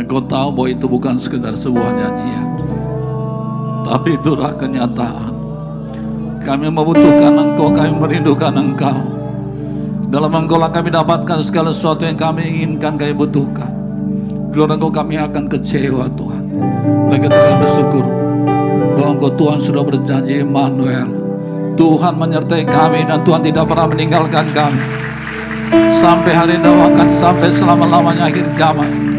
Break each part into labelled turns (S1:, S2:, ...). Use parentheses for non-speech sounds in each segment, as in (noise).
S1: Engkau tahu bahwa itu bukan sekedar sebuah nyanyian. Tapi itulah kenyataan. Kami membutuhkan Engkau, kami merindukan Engkau. Dalam Engkau lah kami dapatkan segala sesuatu yang kami inginkan, kami butuhkan. Kalau Engkau kami akan kecewa Tuhan. Lagi kami bersyukur bahwa Engkau Tuhan sudah berjanji Emmanuel. Tuhan menyertai kami dan Tuhan tidak pernah meninggalkan kami. Sampai hari doakan sampai selama-lamanya akhir zaman.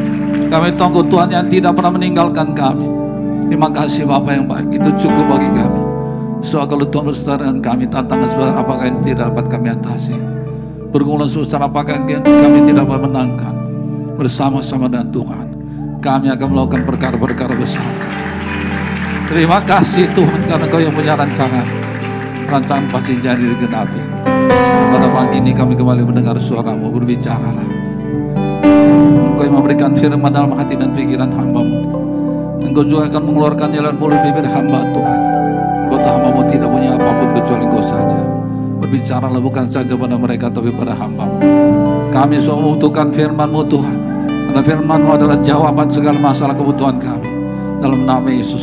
S1: Kami tunggu Tuhan yang tidak pernah meninggalkan kami. Terima kasih Bapak yang baik. Itu cukup bagi kami. Soal kalau Tuhan berserta dengan kami, tantangan sebab apakah yang tidak dapat kami atasi. Pergumulan susah apakah yang kami tidak dapat menangkan. Bersama-sama dengan Tuhan. Kami akan melakukan perkara-perkara besar. Terima kasih Tuhan karena Kau yang punya rancangan. Rancangan pasti jadi digenapi. Pada pagi ini kami kembali mendengar suaramu berbicaralah. Engkau yang memberikan firman dalam hati dan pikiran hambamu. Engkau juga akan mengeluarkan jalan mulut bibir hamba Tuhan. Engkau tahu hambamu tidak punya apa pun kecuali engkau saja. Berbicaralah bukan saja pada mereka tapi pada hambamu. Kami semua membutuhkan firmanmu Tuhan. Karena firmanmu adalah jawaban segala masalah kebutuhan kami. Dalam nama Yesus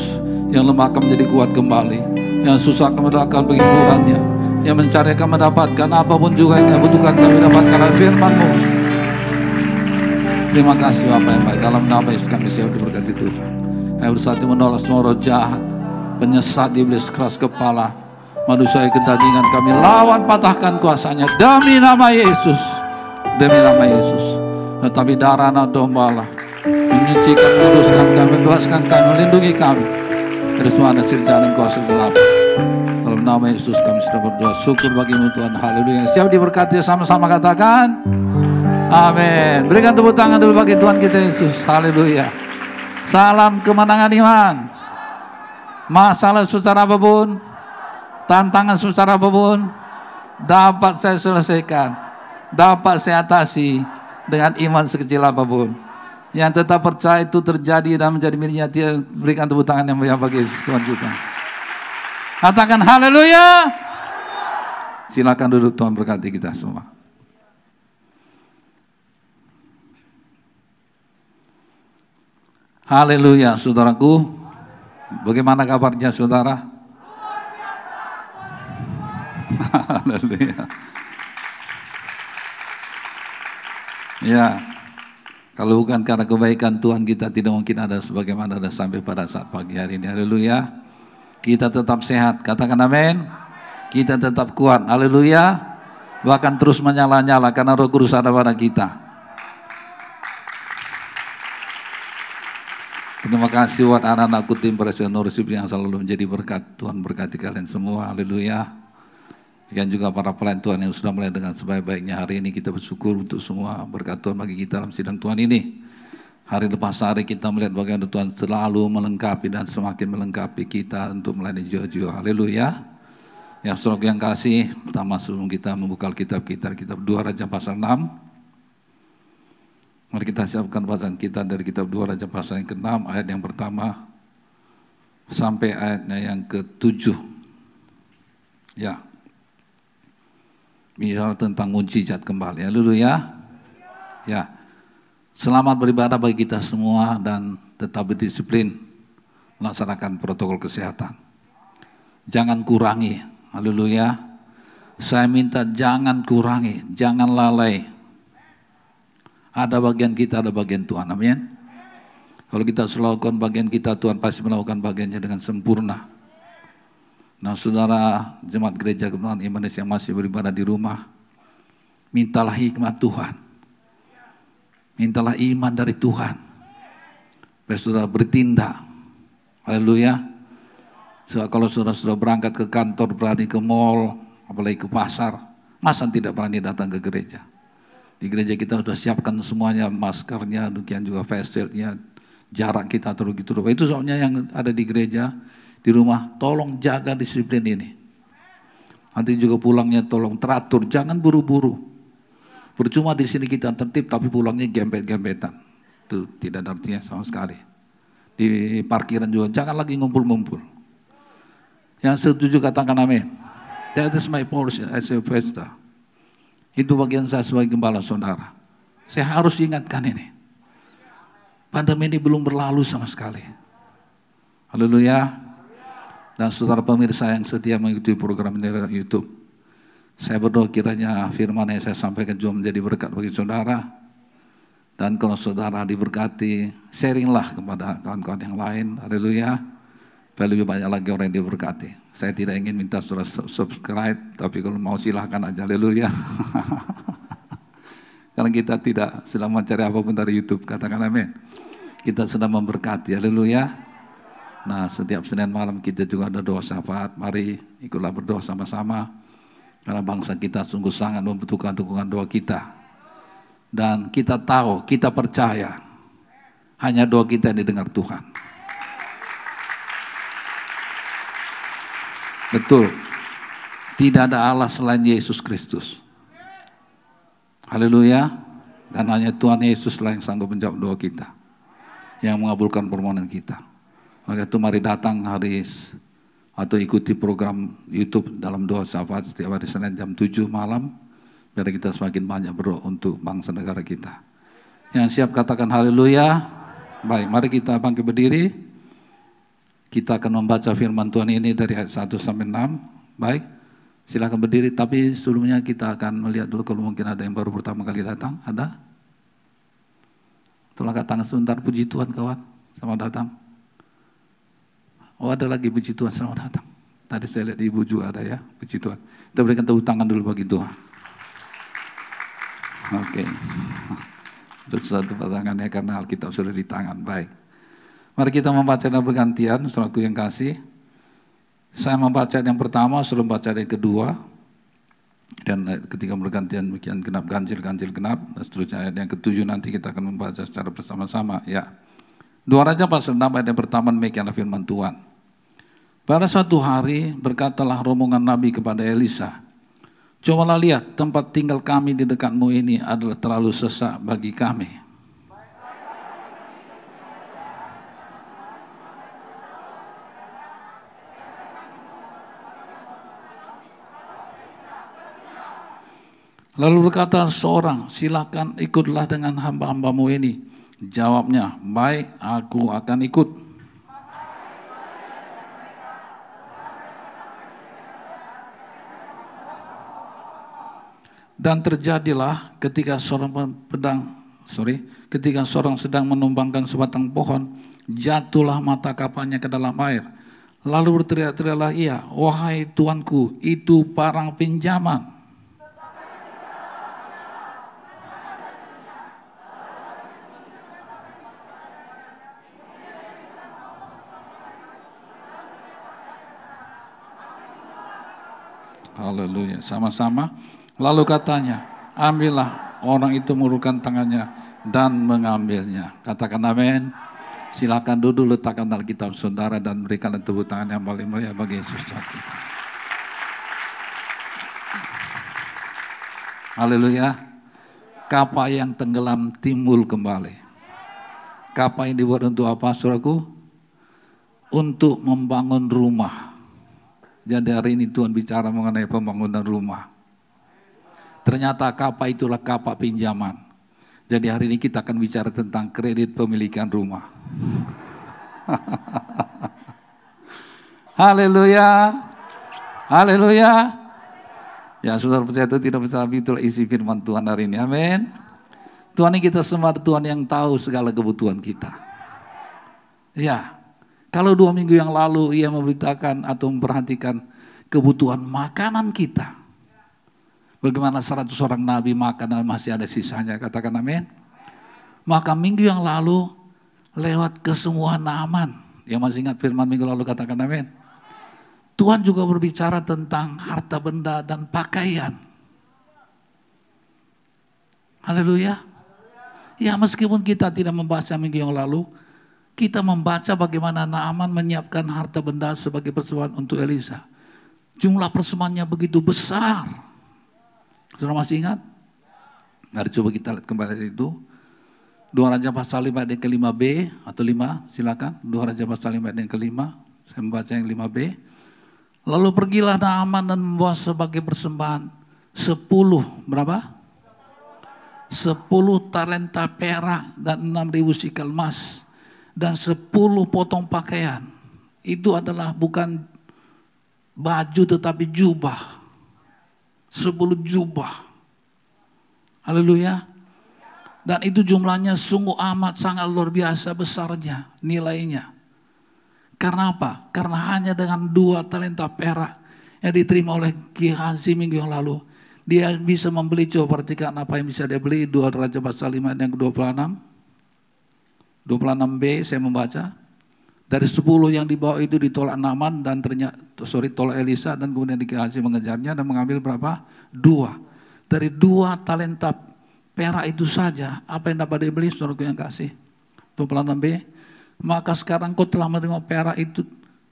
S1: yang lemah akan menjadi kuat kembali. Yang susah akan mendapatkan penghiburannya. Yang mencari akan mendapatkan apa pun juga yang butuhkan kami dapatkan firmanmu. Terima kasih Bapak yang baik. Dalam nama Yesus kami siap diberkati Tuhan. Kami bersatu menolak semua roh jahat. Penyesat iblis keras kepala. Manusia yang kedagingan kami lawan patahkan kuasanya. Demi nama Yesus. Demi nama Yesus. Tetapi darah anak domba lah. Menyucikan, meluruskan kami, membebaskan kami, melindungi kami. Dari semua nasir jalan kuasa gelap. Dalam nama Yesus kami sudah berdoa. Syukur bagimu Tuhan. Haleluya. Siap diberkati sama-sama katakan. Amin. Berikan tepuk tangan dulu bagi Tuhan kita Yesus. Haleluya. Salam kemenangan iman. Masalah susah apa pun, tantangan susah apa pun, dapat saya selesaikan, dapat saya atasi dengan iman sekecil apa pun. Yang tetap percaya itu terjadi dan menjadi miliknya dia berikan tepuk tangan yang meriah bagi Yesus Tuhan kita. Katakan haleluya. Silakan duduk Tuhan berkati kita semua. Haleluya, saudaraku. Bagaimana kabarnya saudara? Haleluya. Ya, kalau bukan karena kebaikan Tuhan kita tidak mungkin ada sebagaimana ada sampai pada saat pagi hari ini. Haleluya. Kita tetap sehat. Katakan amin. Kita tetap kuat. Haleluya. Bahkan terus menyala-nyala karena roh kudus ada pada kita. Terima kasih buat anak-anakku tim Presiden Norsip yang selalu menjadi berkat. Tuhan berkati kalian semua. Haleluya. Dan juga para pelayan Tuhan yang sudah mulai dengan sebaik-baiknya hari ini kita bersyukur untuk semua berkat Tuhan bagi kita dalam sidang Tuhan ini. Hari lepas hari kita melihat bagaimana Tuhan selalu melengkapi dan semakin melengkapi kita untuk melayani jiwa-jiwa. Haleluya. Yang saudara yang kasih, pertama sebelum kita membuka kitab kita, kitab 2 Raja pasal 6. Mari kita siapkan bacaan kita dari kitab 2 Raja pasal yang ke-6 ayat yang pertama sampai ayatnya yang ke-7. Ya. Misal tentang mujizat kembali. Haleluya. Ya. Selamat beribadah bagi kita semua dan tetap berdisiplin melaksanakan protokol kesehatan. Jangan kurangi. Haleluya. Saya minta jangan kurangi, jangan lalai. Ada bagian kita, ada bagian Tuhan. Amin. Kalau kita melakukan bagian kita, Tuhan pasti melakukan bagiannya dengan sempurna. Nah saudara jemaat gereja kebenaran Indonesia yang masih beribadah di rumah, mintalah hikmat Tuhan. Mintalah iman dari Tuhan. Biar saudara bertindak. Haleluya. So, kalau saudara sudah berangkat ke kantor, berani ke mall, apalagi ke pasar, masa tidak berani datang ke gereja? Di gereja kita sudah siapkan semuanya, maskernya, demikian juga face jarak kita terus gitu. Itu soalnya yang ada di gereja, di rumah, tolong jaga disiplin ini. Nanti juga pulangnya tolong teratur, jangan buru-buru. Percuma di sini kita tertib tapi pulangnya gempet-gempetan. Itu tidak ada artinya sama sekali. Di parkiran juga jangan lagi ngumpul-ngumpul. Yang setuju katakan amin. That is my portion as a pastor. Itu bagian saya sebagai gembala saudara. Saya harus ingatkan ini. Pandemi ini belum berlalu sama sekali. Haleluya. Dan saudara pemirsa yang setia mengikuti program ini di YouTube. Saya berdoa kiranya firman yang saya sampaikan juga menjadi berkat bagi saudara. Dan kalau saudara diberkati, sharinglah kepada kawan-kawan yang lain. Haleluya. Supaya lebih banyak lagi orang yang diberkati. Saya tidak ingin minta saudara subscribe, tapi kalau mau silahkan aja. Haleluya. (laughs) Karena kita tidak sedang mencari apa pun dari YouTube. Katakan amin. Kita sedang memberkati. Haleluya. Nah setiap Senin malam kita juga ada doa syafaat. Mari ikutlah berdoa sama-sama. Karena bangsa kita sungguh sangat membutuhkan dukungan doa kita. Dan kita tahu, kita percaya hanya doa kita yang didengar Tuhan. Betul. Tidak ada Allah selain Yesus Kristus. Haleluya. Dan hanya Tuhan Yesus lah yang sanggup menjawab doa kita. Yang mengabulkan permohonan kita. Maka itu mari datang hari atau ikuti program YouTube dalam doa syafaat setiap hari Senin jam 7 malam biar kita semakin banyak berdoa untuk bangsa negara kita. Yang siap katakan haleluya. Baik, mari kita bangkit berdiri. Kita akan membaca firman Tuhan ini dari ayat 1 sampai 6. Baik, silakan berdiri. Tapi sebelumnya kita akan melihat dulu kalau mungkin ada yang baru pertama kali datang. Ada? Tolong tangan sebentar, puji Tuhan kawan. Selamat datang. Oh ada lagi puji Tuhan, selamat datang. Tadi saya lihat ibu juga ada ya, puji Tuhan. Kita berikan tepuk tangan dulu bagi Tuhan. Oke. Okay. Itu suatu pasangannya karena Alkitab sudah di tangan. Baik. Mari kita membaca dan bergantian, saudaraku yang kasih. Saya membaca yang pertama, suruh membaca yang kedua. Dan ketika bergantian demikian genap ganjil, ganjil genap, dan seterusnya ayat yang ketujuh nanti kita akan membaca secara bersama-sama. Ya. Dua Raja pasal 6 ayat yang pertama demikianlah firman Tuhan. Pada suatu hari berkatalah rombongan Nabi kepada Elisa, Cobalah lihat tempat tinggal kami di dekatmu ini adalah terlalu sesak bagi kami. Lalu berkata seorang, silakan ikutlah dengan hamba-hambamu ini. Jawabnya, baik aku akan ikut. Dan terjadilah ketika seorang pedang, sorry, ketika seorang sedang menumbangkan sebatang pohon, jatuhlah mata kapalnya ke dalam air. Lalu berteriak-teriaklah ia, wahai tuanku, itu parang pinjaman. Haleluya. Sama-sama. Lalu katanya, ambillah orang itu mengurungkan tangannya dan mengambilnya. Katakan amin. Silakan duduk letakkan Alkitab saudara dan berikan tepuk tangan yang paling mulia bagi Yesus. Haleluya. Kapal yang tenggelam timbul kembali. Kapal yang dibuat untuk apa, suraku? Untuk membangun rumah. Jadi hari ini Tuhan bicara mengenai pembangunan rumah. Ternyata kapak itulah kapak pinjaman. Jadi hari ini kita akan bicara tentang kredit pemilikan rumah. (laughs) Haleluya. Haleluya. Ya saudara percaya itu tidak bisa itulah isi firman Tuhan hari ini. Amin. Tuhan ini kita semua Tuhan yang tahu segala kebutuhan kita. Ya, kalau dua minggu yang lalu ia memberitakan atau memperhatikan kebutuhan makanan kita. Bagaimana seratus orang nabi makan dan masih ada sisanya, katakan amin. Maka minggu yang lalu lewat kesemuan aman. Yang masih ingat firman minggu lalu katakan amin. Tuhan juga berbicara tentang harta benda dan pakaian. Haleluya. Ya meskipun kita tidak membaca minggu yang lalu, kita membaca bagaimana Naaman menyiapkan harta benda sebagai persembahan untuk Elisa. Jumlah persembahannya begitu besar. Sudah masih ingat? Mari coba kita lihat kembali itu. Dua Raja pasal 5 ayat yang kelima B atau 5 silakan. Dua Raja pasal 5 ayat yang kelima. Saya membaca yang 5 B. Lalu pergilah Naaman dan membawa sebagai persembahan sepuluh berapa? sepuluh talenta perak dan enam ribu sikal emas dan sepuluh potong pakaian. Itu adalah bukan baju tetapi jubah. Sepuluh jubah. Haleluya. Dan itu jumlahnya sungguh amat sangat luar biasa besarnya nilainya. Karena apa? Karena hanya dengan dua talenta perak yang diterima oleh Gehazi minggu yang lalu dia bisa membeli, coba perhatikan apa yang bisa dia beli. Dua Raja Pasal 5 yang ke-26. 26b saya membaca. Dari 10 yang dibawa itu ditolak Naman dan ternyata, sorry, tolak Elisa dan kemudian dikasih mengejarnya dan mengambil berapa? Dua. Dari dua talenta perak itu saja, apa yang dapat dibeli saudaraku yang kasih? 26b. Maka sekarang kau telah menerima perak itu,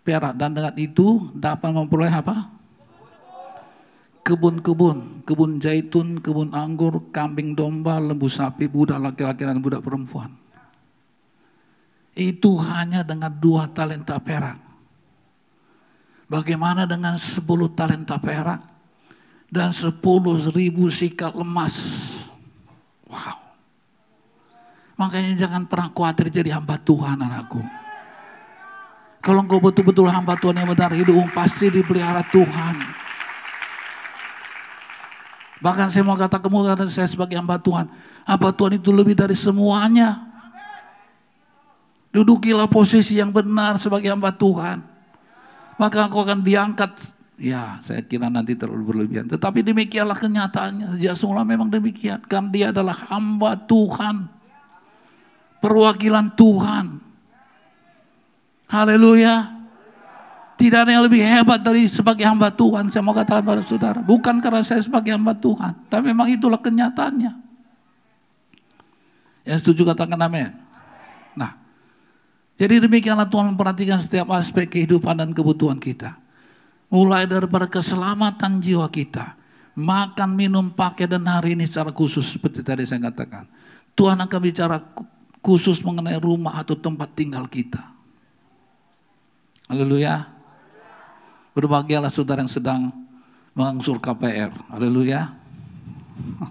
S1: perak dan dengan itu dapat memperoleh apa? kebun-kebun, kebun zaitun, kebun anggur, kambing domba, lembu sapi, budak laki-laki dan budak perempuan. Itu hanya dengan dua talenta perak. Bagaimana dengan sepuluh talenta perak dan sepuluh ribu sikap emas? Wow. Makanya jangan pernah khawatir jadi hamba Tuhan anakku. Kalau engkau betul-betul hamba Tuhan yang benar hidup, pasti dipelihara Tuhan. Bahkan saya mau kata kamu saya sebagai hamba Tuhan. Hamba Tuhan itu lebih dari semuanya. Dudukilah posisi yang benar sebagai hamba Tuhan. Maka engkau akan diangkat. Ya, saya kira nanti terlalu berlebihan. Tetapi demikianlah kenyataannya. Sejak semula memang demikian. Kan dia adalah hamba Tuhan. Perwakilan Tuhan. Haleluya. Tidak ada yang lebih hebat dari sebagai hamba Tuhan. Saya mau katakan pada saudara. Bukan karena saya sebagai hamba Tuhan. Tapi memang itulah kenyataannya. Yang setuju katakan amin. Jadi demikianlah Tuhan memperhatikan setiap aspek kehidupan dan kebutuhan kita. Mulai daripada keselamatan jiwa kita. Makan, minum, pakai dan hari ini secara khusus. Seperti tadi saya katakan. Tuhan akan bicara khusus mengenai rumah atau tempat tinggal kita. Haleluya. Berbahagialah saudara yang sedang mengangsur KPR. Haleluya. (laughs)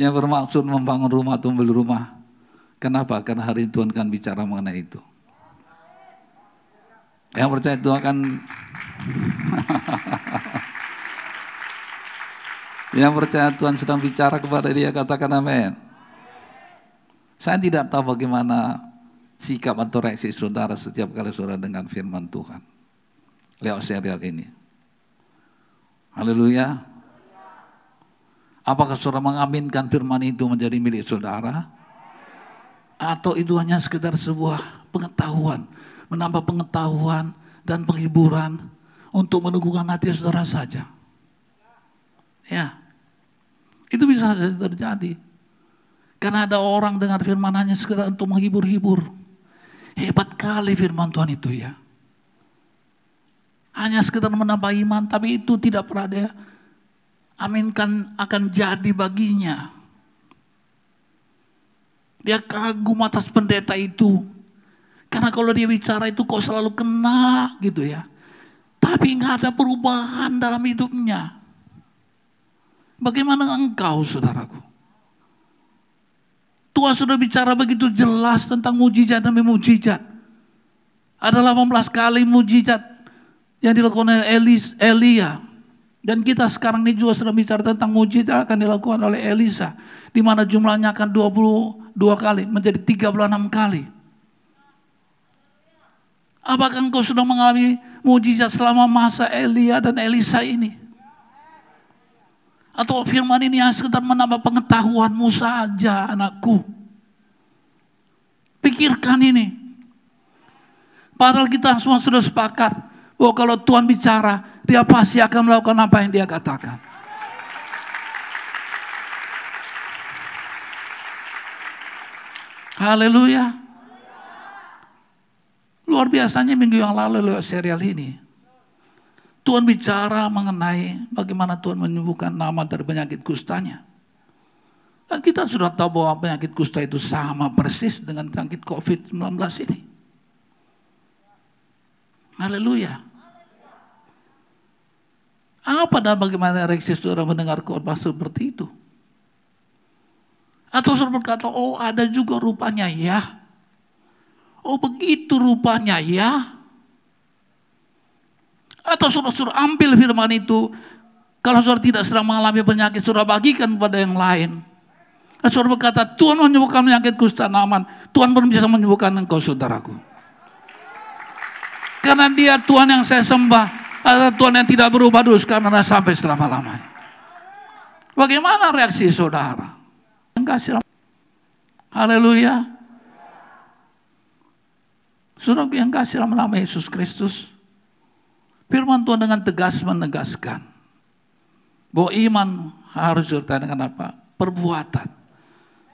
S1: yang bermaksud membangun rumah atau membeli rumah. Kenapa? Karena hari ini Tuhan akan bicara mengenai itu. Yang percaya Tuhan akan (laughs) Yang percaya Tuhan sedang bicara kepada dia katakan amin. Saya tidak tahu bagaimana sikap atau reaksi saudara setiap kali saudara dengan firman Tuhan lewat serial ini. Haleluya. Apakah saudara mengaminkan firman itu menjadi milik saudara? Atau itu hanya sekedar sebuah pengetahuan, menambah pengetahuan dan penghiburan untuk meneguhkan hati saudara saja? Ya, itu bisa saja terjadi. Karena ada orang dengar firman hanya sekedar untuk menghibur-hibur. Hebat kali firman Tuhan itu ya. Hanya sekedar menambah iman, tapi itu tidak pernah dia aminkan akan jadi baginya. Dia kagum atas pendeta itu. Karena kalau dia bicara itu kok selalu kena gitu ya. Tapi nggak ada perubahan dalam hidupnya. Bagaimana engkau saudaraku? Tuhan sudah bicara begitu jelas tentang mujizat demi mujizat. Ada 18 kali mujizat yang dilakukan oleh Elis, Elia. Dan kita sekarang ini juga sedang bicara tentang mujizat akan dilakukan oleh Elisa. Di mana jumlahnya akan 22 kali menjadi 36 kali. Apakah engkau sudah mengalami mujizat selama masa Elia dan Elisa ini? Atau firman ini hanya sekedar menambah pengetahuanmu saja anakku. Pikirkan ini. Padahal kita semua sudah sepakat Oh kalau Tuhan bicara, dia pasti akan melakukan apa yang dia katakan. Haleluya. Luar biasanya minggu yang lalu lewat serial ini. Tuhan bicara mengenai bagaimana Tuhan menyembuhkan nama dari penyakit kustanya. Dan kita sudah tahu bahwa penyakit kusta itu sama persis dengan penyakit COVID-19 ini. Haleluya. Apa dan bagaimana reaksi saudara mendengar khotbah seperti itu? Atau saudara berkata, oh ada juga rupanya ya. Oh begitu rupanya ya. Atau saudara-saudara ambil firman itu. Kalau saudara tidak sedang mengalami penyakit, saudara bagikan kepada yang lain. Dan saudara berkata, Tuhan menyembuhkan penyakit kusta aman. Tuhan pun bisa menyembuhkan engkau saudaraku. Karena dia Tuhan yang saya sembah adalah Tuhan yang tidak berubah dulu sekarang sampai selama-lamanya. Bagaimana reaksi saudara? Kasih Haleluya. Saudara yang kasih dalam nama Yesus Kristus. Firman Tuhan dengan tegas menegaskan bahwa iman harus disertai dengan apa? Perbuatan.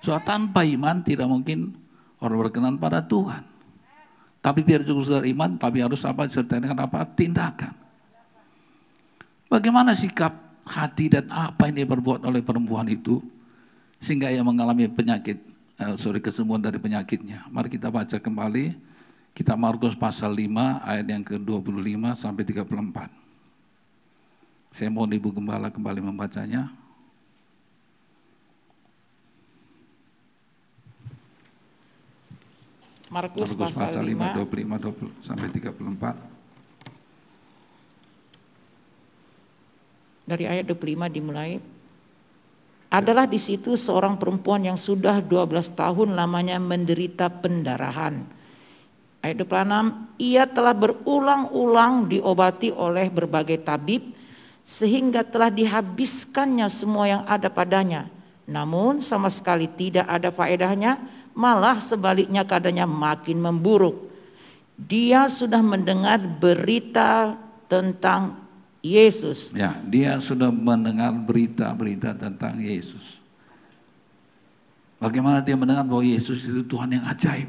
S1: Soal tanpa iman tidak mungkin orang berkenan pada Tuhan. Tapi tidak cukup sekedar iman, tapi harus apa? Disertai dengan apa? Tindakan. Bagaimana sikap hati dan apa yang dia berbuat oleh perempuan itu? Sehingga ia mengalami penyakit, uh, sorry kesembuhan dari penyakitnya. Mari kita baca kembali, kita Markus pasal 5 ayat yang ke-25 sampai 34. Saya mohon Ibu Gembala kembali membacanya.
S2: Markus pasal, pasal 5, 5
S1: 25 20 sampai 34.
S2: Dari ayat 25 dimulai adalah di situ seorang perempuan yang sudah 12 tahun lamanya menderita pendarahan. Ayat 26, ia telah berulang-ulang diobati oleh berbagai tabib sehingga telah dihabiskannya semua yang ada padanya. Namun sama sekali tidak ada faedahnya, malah sebaliknya keadaannya makin memburuk. Dia sudah mendengar berita tentang Yesus.
S1: Ya, dia sudah mendengar berita-berita tentang Yesus. Bagaimana dia mendengar bahwa Yesus itu Tuhan yang ajaib.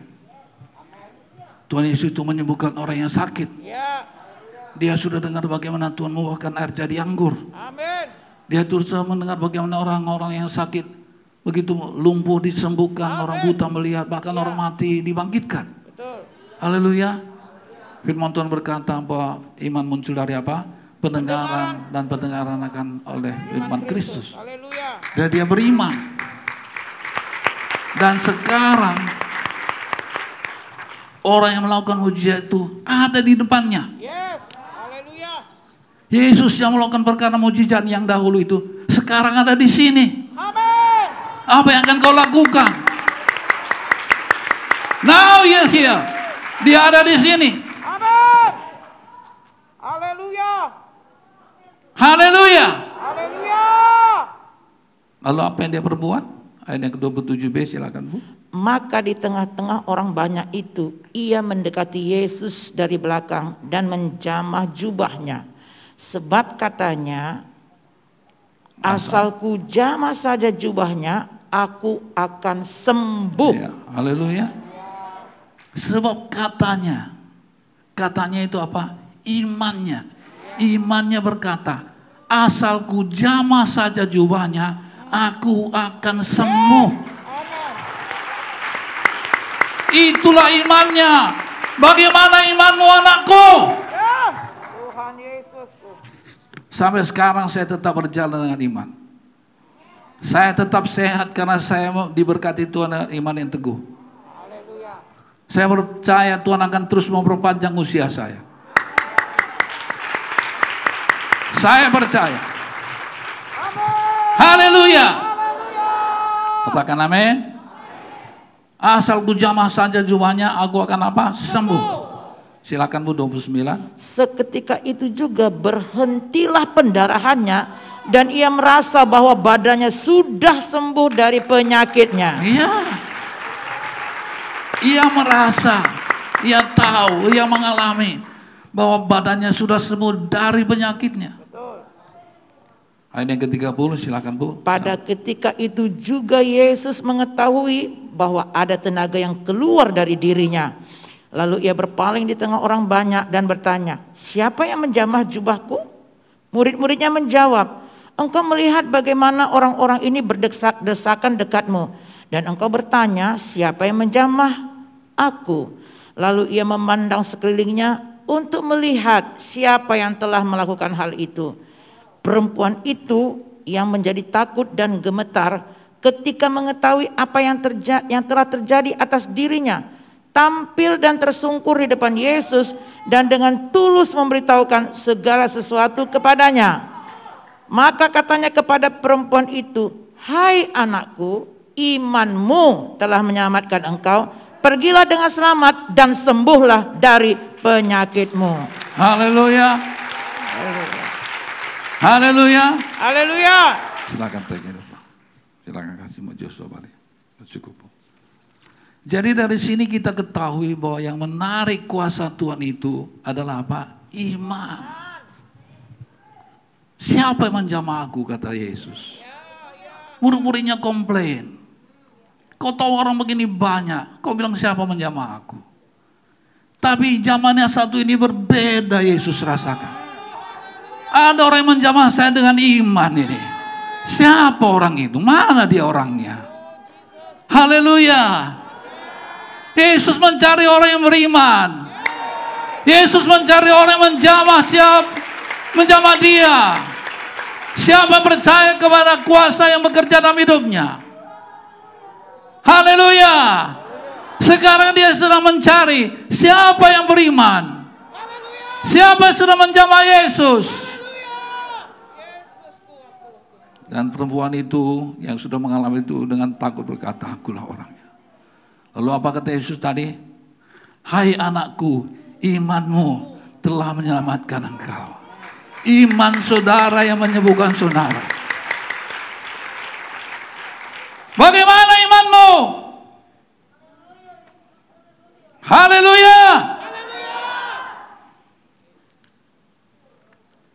S1: Tuhan Yesus itu menyembuhkan orang yang sakit. Ya. Dia sudah dengar bagaimana Tuhan membuahkan air jadi anggur. Amin. Dia terus mendengar bagaimana orang-orang yang sakit begitu lumpuh disembuhkan, Amen. orang buta melihat, bahkan ya. orang mati dibangkitkan. Haleluya. Firman Tuhan berkata bahwa iman muncul dari apa? Pendengaran dan pendengaran akan oleh iman Kristus. Dan dia beriman. Dan sekarang orang yang melakukan mujizat itu ada di depannya. Yesus yang melakukan perkara mujizat yang dahulu itu sekarang ada di sini. Apa yang akan kau lakukan? Now you're here. Dia ada di sini. Haleluya. Haleluya. Lalu apa yang dia perbuat? Ayat yang ke-27b silakan Bu.
S2: Maka di tengah-tengah orang banyak itu ia mendekati Yesus dari belakang dan menjamah jubahnya. Sebab katanya asalku jamah saja jubahnya aku akan sembuh. Ya,
S1: haleluya. Sebab katanya katanya itu apa? Imannya imannya berkata, asalku jamah saja jubahnya, aku akan sembuh. Itulah imannya. Bagaimana imanmu anakku? Tuhan Yesus. Sampai sekarang saya tetap berjalan dengan iman. Saya tetap sehat karena saya diberkati Tuhan dengan iman yang teguh. Saya percaya Tuhan akan terus memperpanjang usia saya. Saya percaya. Haleluya. Katakan amin. Asal ku jamah saja jumlahnya, aku akan apa? Sembuh. Silakan Bu 29.
S2: Seketika itu juga berhentilah pendarahannya dan ia merasa bahwa badannya sudah sembuh dari penyakitnya.
S1: Iya. Ia merasa, ia tahu, ia mengalami bahwa badannya sudah sembuh dari penyakitnya. Ayat yang ke-30 silakan Bu.
S2: Pada ketika itu juga Yesus mengetahui bahwa ada tenaga yang keluar dari dirinya. Lalu ia berpaling di tengah orang banyak dan bertanya, siapa yang menjamah jubahku? Murid-muridnya menjawab, engkau melihat bagaimana orang-orang ini berdesak-desakan dekatmu. Dan engkau bertanya, siapa yang menjamah aku? Lalu ia memandang sekelilingnya untuk melihat siapa yang telah melakukan hal itu. Perempuan itu yang menjadi takut dan gemetar ketika mengetahui apa yang, terja yang telah terjadi atas dirinya, tampil dan tersungkur di depan Yesus dan dengan tulus memberitahukan segala sesuatu kepadanya. Maka katanya kepada perempuan itu, "Hai anakku, imanmu telah menyelamatkan engkau. Pergilah dengan selamat dan sembuhlah dari penyakitmu."
S1: Haleluya. Haleluya.
S2: Haleluya.
S1: Silakan pergi Pak. Silakan kasih mau Joshua balik. Cukup. Jadi dari sini kita ketahui bahwa yang menarik kuasa Tuhan itu adalah apa? Iman. Siapa yang menjamah aku kata Yesus. Murid-muridnya komplain. Kau tahu orang begini banyak. Kau bilang siapa menjamah aku. Tapi zamannya satu ini berbeda Yesus rasakan. Ada orang yang menjamah saya dengan iman ini. Siapa orang itu? Mana dia orangnya? Haleluya. Yesus mencari orang yang beriman. Yesus mencari orang yang menjamah siap menjamah dia. Siapa percaya kepada kuasa yang bekerja dalam hidupnya? Haleluya. Sekarang dia sedang mencari siapa yang beriman. Siapa yang sudah menjamah Yesus. Dan perempuan itu yang sudah mengalami itu dengan takut berkata, akulah orangnya. Lalu apa kata Yesus tadi? Hai anakku, imanmu telah menyelamatkan engkau. Iman saudara yang menyembuhkan saudara. Bagaimana imanmu? Haleluya.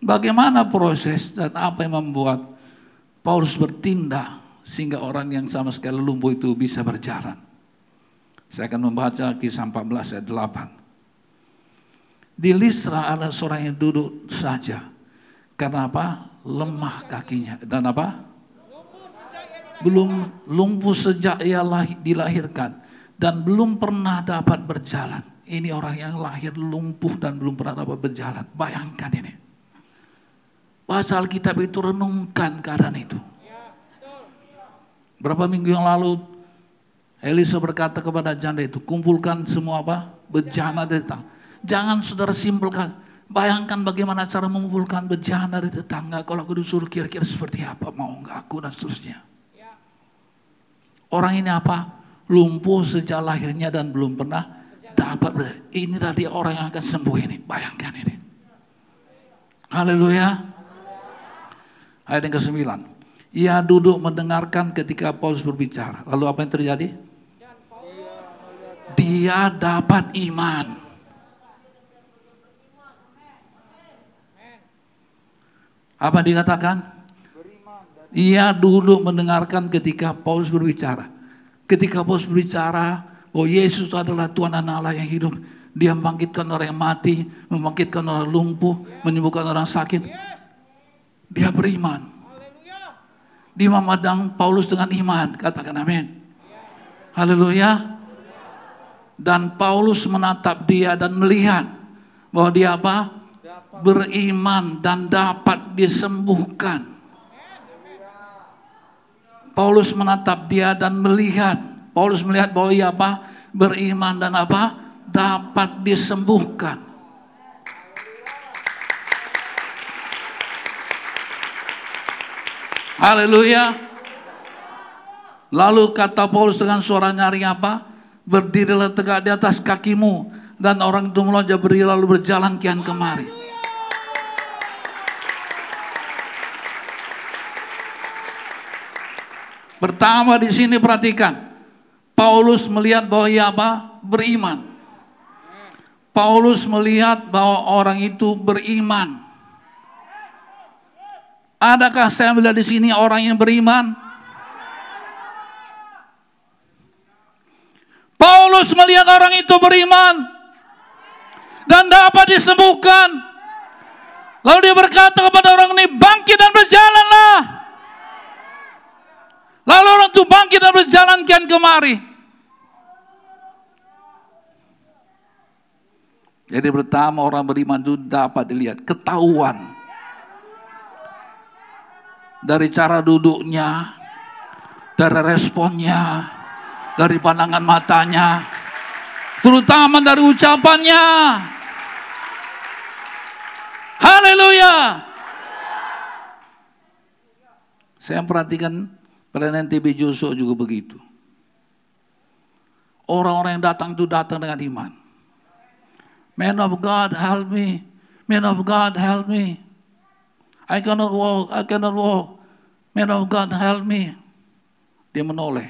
S1: Bagaimana proses dan apa yang membuat Paulus bertindak sehingga orang yang sama sekali lumpuh itu bisa berjalan? Saya akan membaca kisah 14 ayat 8. Di Lisra ada seorang yang duduk saja. Karena apa? Lemah kakinya. Dan apa? Belum lumpuh sejak ia dilahirkan. Dan belum pernah dapat berjalan. Ini orang yang lahir lumpuh dan belum pernah dapat berjalan. Bayangkan ini. Pasal kitab itu renungkan keadaan itu. Berapa minggu yang lalu Elisa berkata kepada janda itu, kumpulkan semua apa? Bejana dari tetangga. Jangan saudara simpulkan. Bayangkan bagaimana cara mengumpulkan bejana dari tetangga. Kalau aku disuruh kira-kira seperti apa. Mau enggak aku dan seterusnya. Orang ini apa? Lumpuh sejak lahirnya dan belum pernah dapat. Ini tadi orang yang akan sembuh ini. Bayangkan ini. Haleluya. Ayat yang ke-9. Ia duduk mendengarkan ketika Paulus berbicara. Lalu apa yang terjadi? dia dapat iman. Apa dikatakan? Ia dulu mendengarkan ketika Paulus berbicara. Ketika Paulus berbicara, oh Yesus adalah Tuhan dan Allah yang hidup. Dia membangkitkan orang yang mati, membangkitkan orang lumpuh, menyembuhkan orang sakit. Dia beriman. Di memandang Paulus dengan iman. Katakan amin. Haleluya. Dan Paulus menatap dia dan melihat bahwa dia apa? Beriman dan dapat disembuhkan. Paulus menatap dia dan melihat. Paulus melihat bahwa ia apa? Beriman dan apa? Dapat disembuhkan. Haleluya. Lalu kata Paulus dengan suara nyaring apa? berdirilah tegak di atas kakimu dan orang itu melonjak berdiri lalu berjalan kian kemari. Pertama di sini perhatikan, Paulus melihat bahwa ia apa? Beriman. Paulus melihat bahwa orang itu beriman. Adakah saya melihat di sini orang yang beriman? Paulus melihat orang itu beriman dan dapat disembuhkan. Lalu dia berkata kepada orang ini, bangkit dan berjalanlah. Lalu orang itu bangkit dan berjalan kian kemari. Jadi pertama orang beriman itu dapat dilihat, ketahuan. Dari cara duduknya, dari responnya, dari pandangan matanya, terutama dari ucapannya. Haleluya. Saya perhatikan pelayanan TB Joshua juga begitu. Orang-orang yang datang itu datang dengan iman. Man of God, help me. Man of God, help me. I cannot walk, I cannot walk. Man of God, help me. Dia menoleh.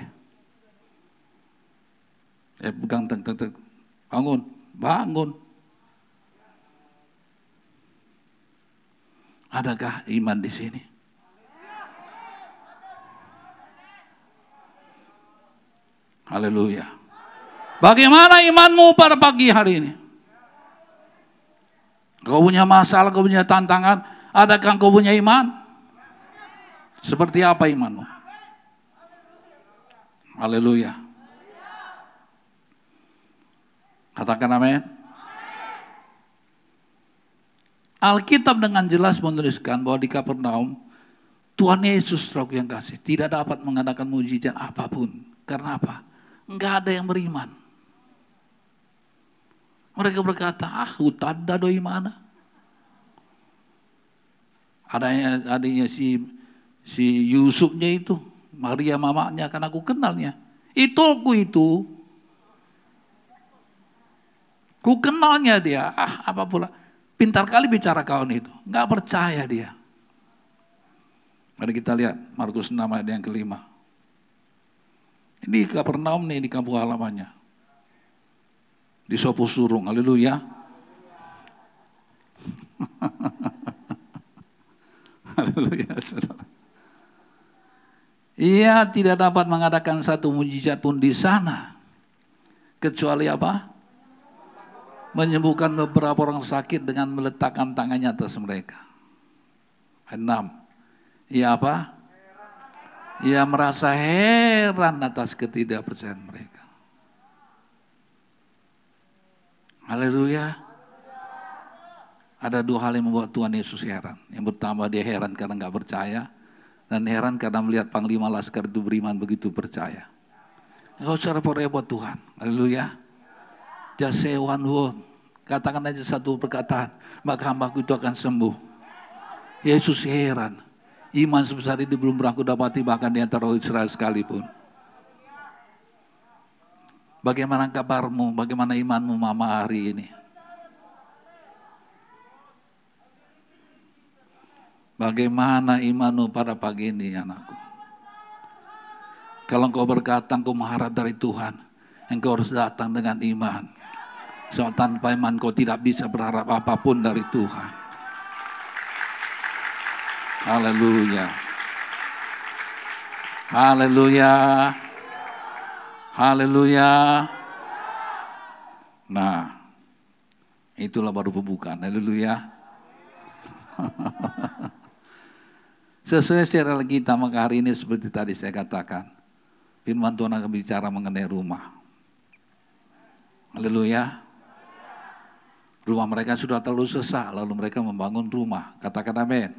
S1: Eh, pegang, tek, tek, tek. bangun, bangun. Adakah iman di sini? Haleluya. Bagaimana imanmu pada pagi hari ini? Kau punya masalah, kau punya tantangan, adakah kau punya iman? Seperti apa imanmu? Haleluya. Katakan amin. Alkitab dengan jelas menuliskan bahwa di Kapernaum Tuhan Yesus roh yang kasih tidak dapat mengadakan mujizat apa pun. Karena apa? Enggak ada yang beriman. Mereka berkata, ah hutan doi mana? Adanya, adanya si si Yusufnya itu, Maria mamanya kan aku kenalnya. Itu aku itu. Ku kenalnya dia, ah apa pula. Pintar kali bicara kawan itu. Nggak percaya dia. Mari kita lihat Markus 6 ayat yang kelima. Ini Kapernaum nih di kampung halamannya. Di Sopo Surung, haleluya. (laughs) Ia tidak dapat mengadakan satu mujizat pun di sana. Kecuali apa? menyembuhkan beberapa orang sakit dengan meletakkan tangannya atas mereka. Enam. Ia apa? Ia merasa heran atas ketidakpercayaan mereka. Haleluya. Ada dua hal yang membuat Tuhan Yesus heran. Yang pertama dia heran karena nggak percaya. Dan heran karena melihat Panglima Laskar itu beriman begitu percaya. Enggak usah repot-repot Tuhan. Haleluya. Just say one word. Katakan aja satu perkataan. Maka hambaku itu akan sembuh. Yesus heran. Iman sebesar ini belum pernah aku dapati bahkan di antara Israel sekalipun. Bagaimana kabarmu? Bagaimana imanmu mama hari ini? Bagaimana imanmu pada pagi ini anakku? Kalau engkau berkata engkau mengharap dari Tuhan, engkau harus datang dengan iman. So tanpa iman kau tidak bisa berharap apa pun dari Tuhan. Haleluya. Haleluya. Haleluya. Nah, itulah baru pembukaan. Haleluya. (laughs) Sesuai secara kita maka hari ini seperti tadi saya katakan. Firman Tuhan akan bicara mengenai rumah. Haleluya. Rumah mereka sudah terlalu sesak, lalu mereka membangun rumah. Katakan amin.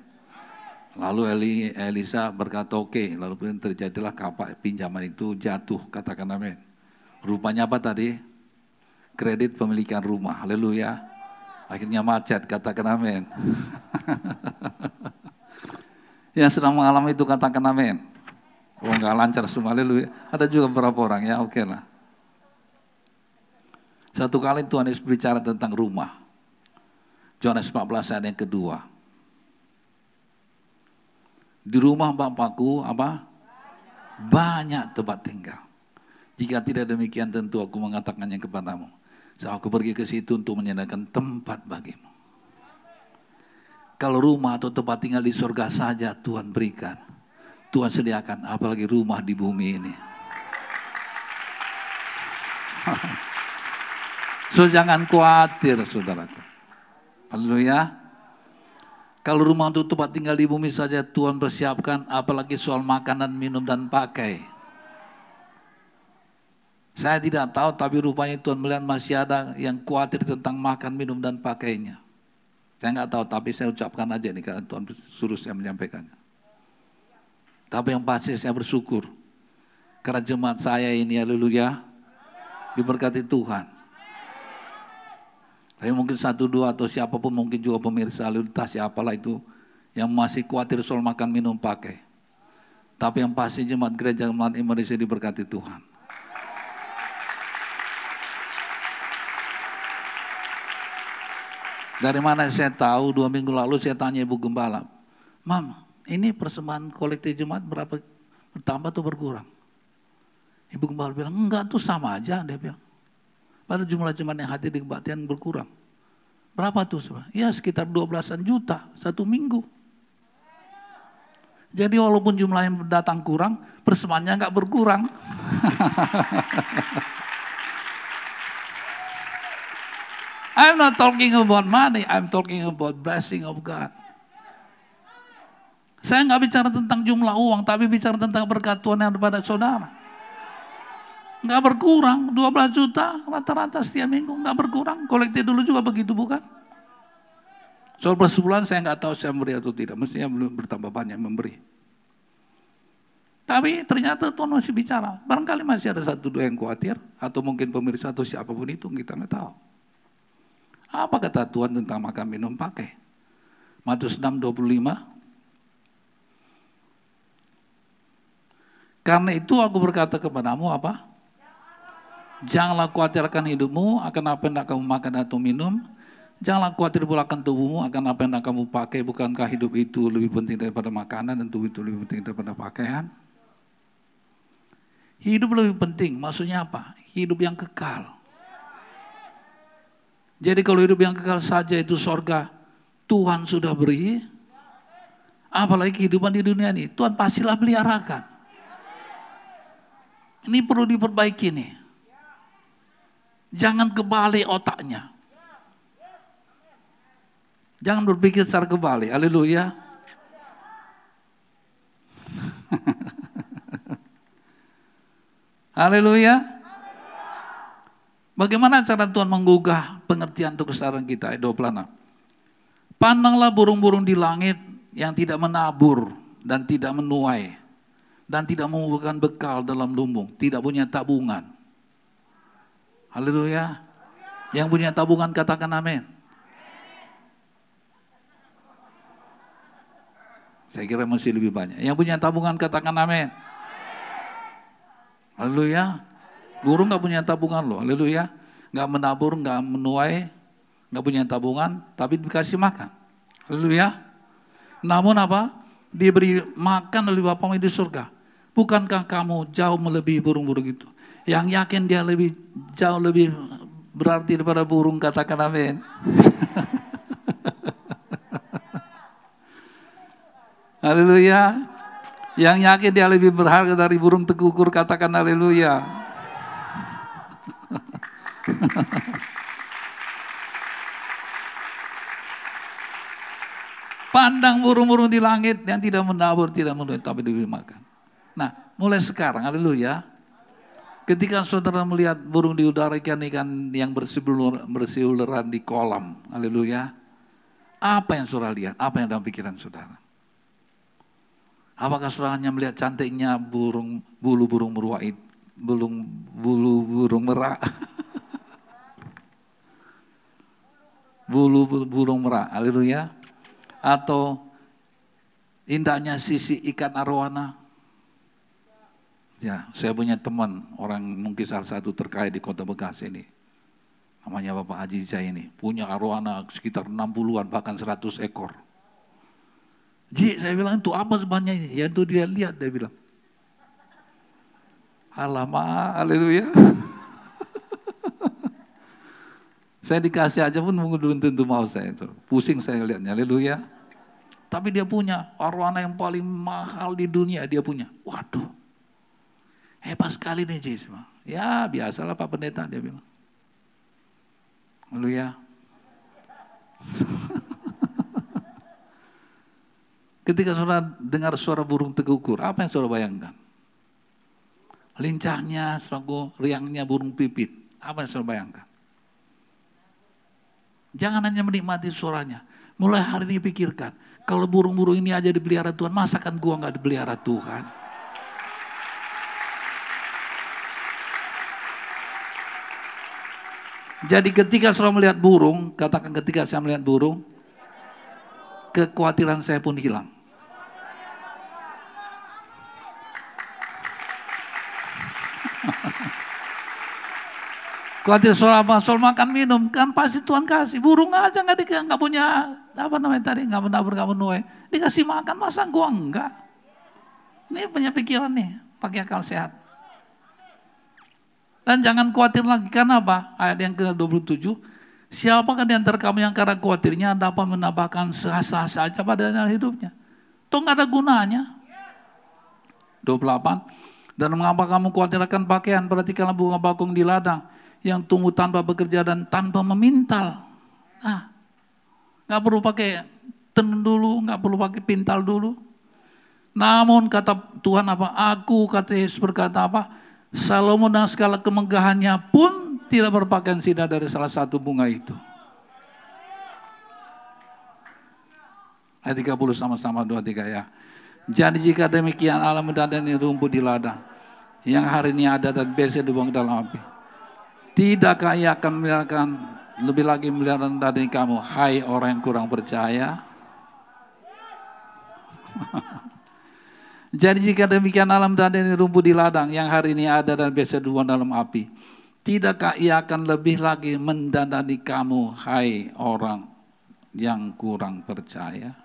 S1: Lalu Eli, Elisa berkata oke, okay. lalu pun terjadilah kapak pinjaman itu jatuh. Katakan amin. Rupanya apa tadi? Kredit pemilikan rumah. Haleluya. Akhirnya macet, katakan amin. (laughs) Yang sedang mengalami itu katakan amin. Oh enggak lancar semua, haleluya. Ada juga beberapa orang ya, oke lah. Satu kali Tuhan Yesus berbicara tentang rumah. Yohanes 14 ayat yang kedua. Di rumah Bapakku apa? Banyak tempat tinggal. Jika tidak demikian tentu aku mengatakannya kepadamu. So, aku pergi ke situ untuk menyediakan tempat bagimu. Kalau rumah atau tempat tinggal di surga saja Tuhan berikan. Tuhan sediakan apalagi rumah di bumi ini. (laughs) So jangan khawatir saudaraku. Haleluya. Kalau rumah untuk tempat tinggal di bumi saja Tuhan persiapkan, apalagi soal makanan, minum, dan pakai. Saya tidak tahu, tapi rupanya Tuhan melihat masih ada yang khawatir tentang makan, minum, dan pakainya. Saya nggak tahu, tapi saya ucapkan aja nih karena Tuhan suruh saya menyampaikannya. Tapi yang pasti saya bersyukur Karena jemaat saya ini, haleluya, diberkati Tuhan. Tapi mungkin satu dua atau siapa pun mungkin juga pemirsa lintas siapalah itu yang masih khawatir soal makan minum pakai. Tapi yang pasti jemaat gereja jemaat Indonesia diberkati Tuhan. Dari mana saya tahu dua minggu lalu saya tanya Ibu Gembala, Mam, ini persembahan kolektif jemaat berapa bertambah atau berkurang? Ibu Gembala bilang, enggak tuh sama aja, dia bilang. Pada jumlah jemaat yang hadir di kebaktian berkurang. Berapa tuh? Ya sekitar 12-an juta satu minggu. Jadi walaupun jumlah yang datang kurang, persembahannya enggak berkurang. (laughs) I'm not talking about money, I'm talking about blessing of God. Saya nggak bicara tentang jumlah uang, tapi bicara tentang berkat Tuhan yang ada pada saudara. Nggak berkurang, 12 juta rata-rata setiap minggu, nggak berkurang. Kolektif dulu juga begitu bukan? Soal persebulan saya nggak tahu saya memberi atau tidak, mestinya belum bertambah banyak memberi. Tapi ternyata Tuhan masih bicara. Barangkali masih ada satu dua yang khawatir, atau mungkin pemirsa atau siapa pun itu, kita nggak tahu. Apa kata Tuhan tentang makan minum pakai? Matius 6:25 Karena itu aku berkata kepadamu apa? Janganlah khawatirkan hidupmu akan apa yang kamu makan atau minum. Janganlah khawatir pula akan tubuhmu akan apa yang kamu pakai. Bukankah hidup itu lebih penting daripada makanan dan tubuh itu lebih penting daripada pakaian? Hidup lebih penting, maksudnya apa? Hidup yang kekal. Jadi kalau hidup yang kekal saja itu sorga, Tuhan sudah beri. Apalagi kehidupan di dunia ini, Tuhan pastilah peliharakan. Ini perlu diperbaiki nih. Jangan kebalik otaknya. Jangan berpikir secara kebalik. Haleluya. (laughs) Haleluya. Bagaimana cara Tuhan menggugah pengertian untuk kesadaran kita? Ayat 26. Pandanglah burung-burung di langit yang tidak menabur dan tidak menuai dan tidak mengumpulkan bekal dalam lumbung, tidak punya tabungan. Haleluya. Yang punya tabungan katakan amin. Saya kira masih lebih banyak. Yang punya tabungan katakan amin. Haleluya. Burung nggak punya tabungan loh, haleluya. Nggak menabur, nggak menuai, nggak punya tabungan, tapi dikasih makan. Haleluya. Namun apa? Diberi makan oleh Bapamu di surga. Bukankah kamu jauh melebihi burung-burung itu? Yang yakin dia lebih jauh lebih berarti daripada burung, katakan amin. (laughs) Haleluya. Yang yakin dia lebih berharga dari burung tekukur, katakan haleluya. (laughs) Pandang burung-burung di langit yang tidak menabur, tidak menuai, tapi diberi makan. Nah, mulai sekarang, haleluya. Ketika saudara melihat burung di udara ikan-ikan yang bersiuleran di kolam, haleluya. Apa yang saudara lihat? Apa yang dalam pikiran saudara? Apakah saudara hanya melihat cantiknya burung bulu burung bulu bulu burung merak? (laughs) bulu burung merak, haleluya. Atau indahnya sisi ikan arwana. Ya, saya punya teman, orang mungkin salah satu terkait di kota Bekasi ini. Namanya Bapak Haji Jai ini. Punya arwana sekitar 60-an, bahkan 100 ekor. Ji, saya bilang itu apa sebenarnya ini? Ya itu dia lihat, dia bilang. Alamak, haleluya. Saya dikasih aja pun belum tentu mau saya itu. Pusing saya lihatnya, haleluya. Tapi dia punya arwana yang paling mahal di dunia dia punya. Waduh, hebat sekali nih Jis. Ya biasalah Pak Pendeta dia bilang. Haleluya. (laughs) Ketika saudara dengar suara burung tegukur, apa yang saudara bayangkan? Lincahnya, saudara riangnya burung pipit. Apa yang saudara bayangkan? Jangan hanya menikmati suaranya. Mulai hari ini pikirkan, kalau burung-burung ini aja dipelihara Tuhan, masakan gua nggak dipelihara Tuhan? Jadi ketika saya melihat burung, katakan ketika saya melihat burung, kekhawatiran saya pun hilang. (laughs) Khawatir soal apa? Soal makan minum kan pasti Tuhan kasih. Burung aja nggak di nggak punya apa namanya tadi nggak menabur nggak menuai. Dikasih makan masa gua enggak? Ini punya pikiran nih, pakai akal sehat. Dan jangan khawatir lagi karena apa? Ayat yang ke-27 Siapakah di antara kamu yang karena khawatirnya dapat menambahkan sah-sah saja pada hidupnya? Itu nggak ada gunanya. 28. Dan mengapa kamu khawatir akan pakaian? Perhatikanlah bunga bakung di ladang yang tumbuh tanpa bekerja dan tanpa memintal. Nah, nggak perlu pakai tenun dulu, nggak perlu pakai pintal dulu. Namun kata Tuhan apa? Aku kata Yesus berkata apa? Salomo dan segala kemegahannya pun tidak berpakaian sinar dari salah satu bunga itu. Ayat 30 sama-sama dua tiga ya. Jadi jika demikian Allah mendandani rumput di ladang yang hari ini ada dan besok dibuang dalam api. Tidakkah ia akan membiarkan lebih lagi melihara dari kamu, hai orang yang kurang percaya? (laughs) Jadi jika demikian alam dan ini rumput di ladang yang hari ini ada dan biasa dibuang dalam api. Tidakkah ia akan lebih lagi mendandani kamu, hai orang yang kurang percaya?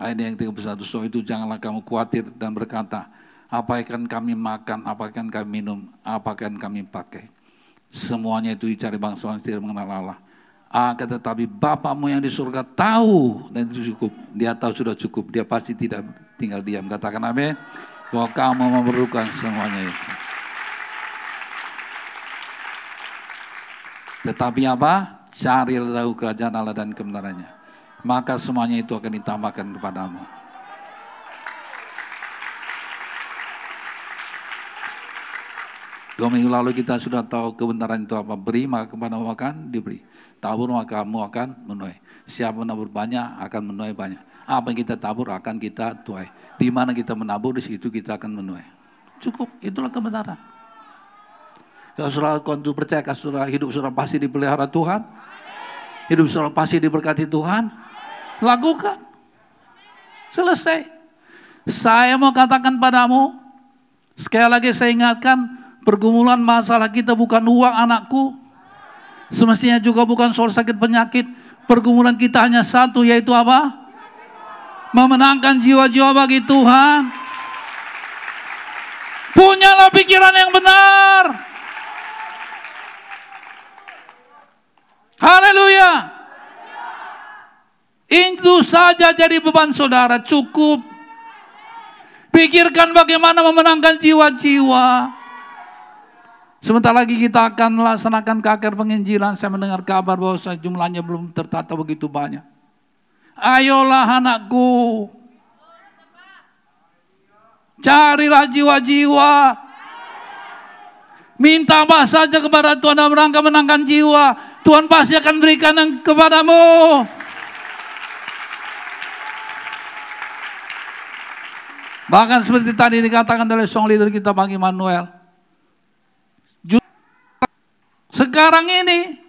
S1: Ayat yang 31, so itu janganlah kamu khawatir dan berkata, apa akan kami makan, apa akan kami minum, apa akan kami pakai. Semuanya itu dicari bangsa yang tidak mengenal Allah. Akan tetapi Bapamu yang di surga tahu dan itu cukup. Dia tahu sudah cukup, dia pasti tidak tinggal diam. Katakan amin bahwa kamu memerlukan semuanya itu. Tetapi apa? Carilah kerajaan Allah dan kebenarannya. Maka semuanya itu akan ditambahkan kepadamu. Dua minggu lalu kita sudah tahu kebenaran itu apa. Beri maka kepadamu akan diberi. Tabur maka kamu akan menuai. Siapa menabur banyak akan menuai banyak. Apa yang kita tabur akan kita tuai. Di mana kita menabur, di situ kita akan menuai. Cukup, itulah kebenaran. Kalau saudara kontu percaya, kalau saudara hidup saudara pasti dipelihara Tuhan. Hidup saudara pasti diberkati Tuhan. Lakukan. Selesai. Saya mau katakan padamu, sekali lagi saya ingatkan, pergumulan masalah kita bukan uang anakku. Semestinya juga bukan soal sakit penyakit. Pergumulan kita hanya satu, yaitu apa? memenangkan jiwa-jiwa bagi Tuhan. Punyalah pikiran yang benar. Haleluya. Itu saja jadi beban saudara cukup. Pikirkan bagaimana memenangkan jiwa-jiwa. Sebentar lagi kita akan melaksanakan kakek penginjilan. Saya mendengar kabar bahwa jumlahnya belum tertata begitu banyak. Ayolah anakku. Carilah jiwa-jiwa. Minta apa saja kepada Tuhan dalam rangka menangkan jiwa. Tuhan pasti akan berikan yang kepadamu. Bahkan seperti tadi dikatakan oleh song leader kita Bang Manuel. Sekarang ini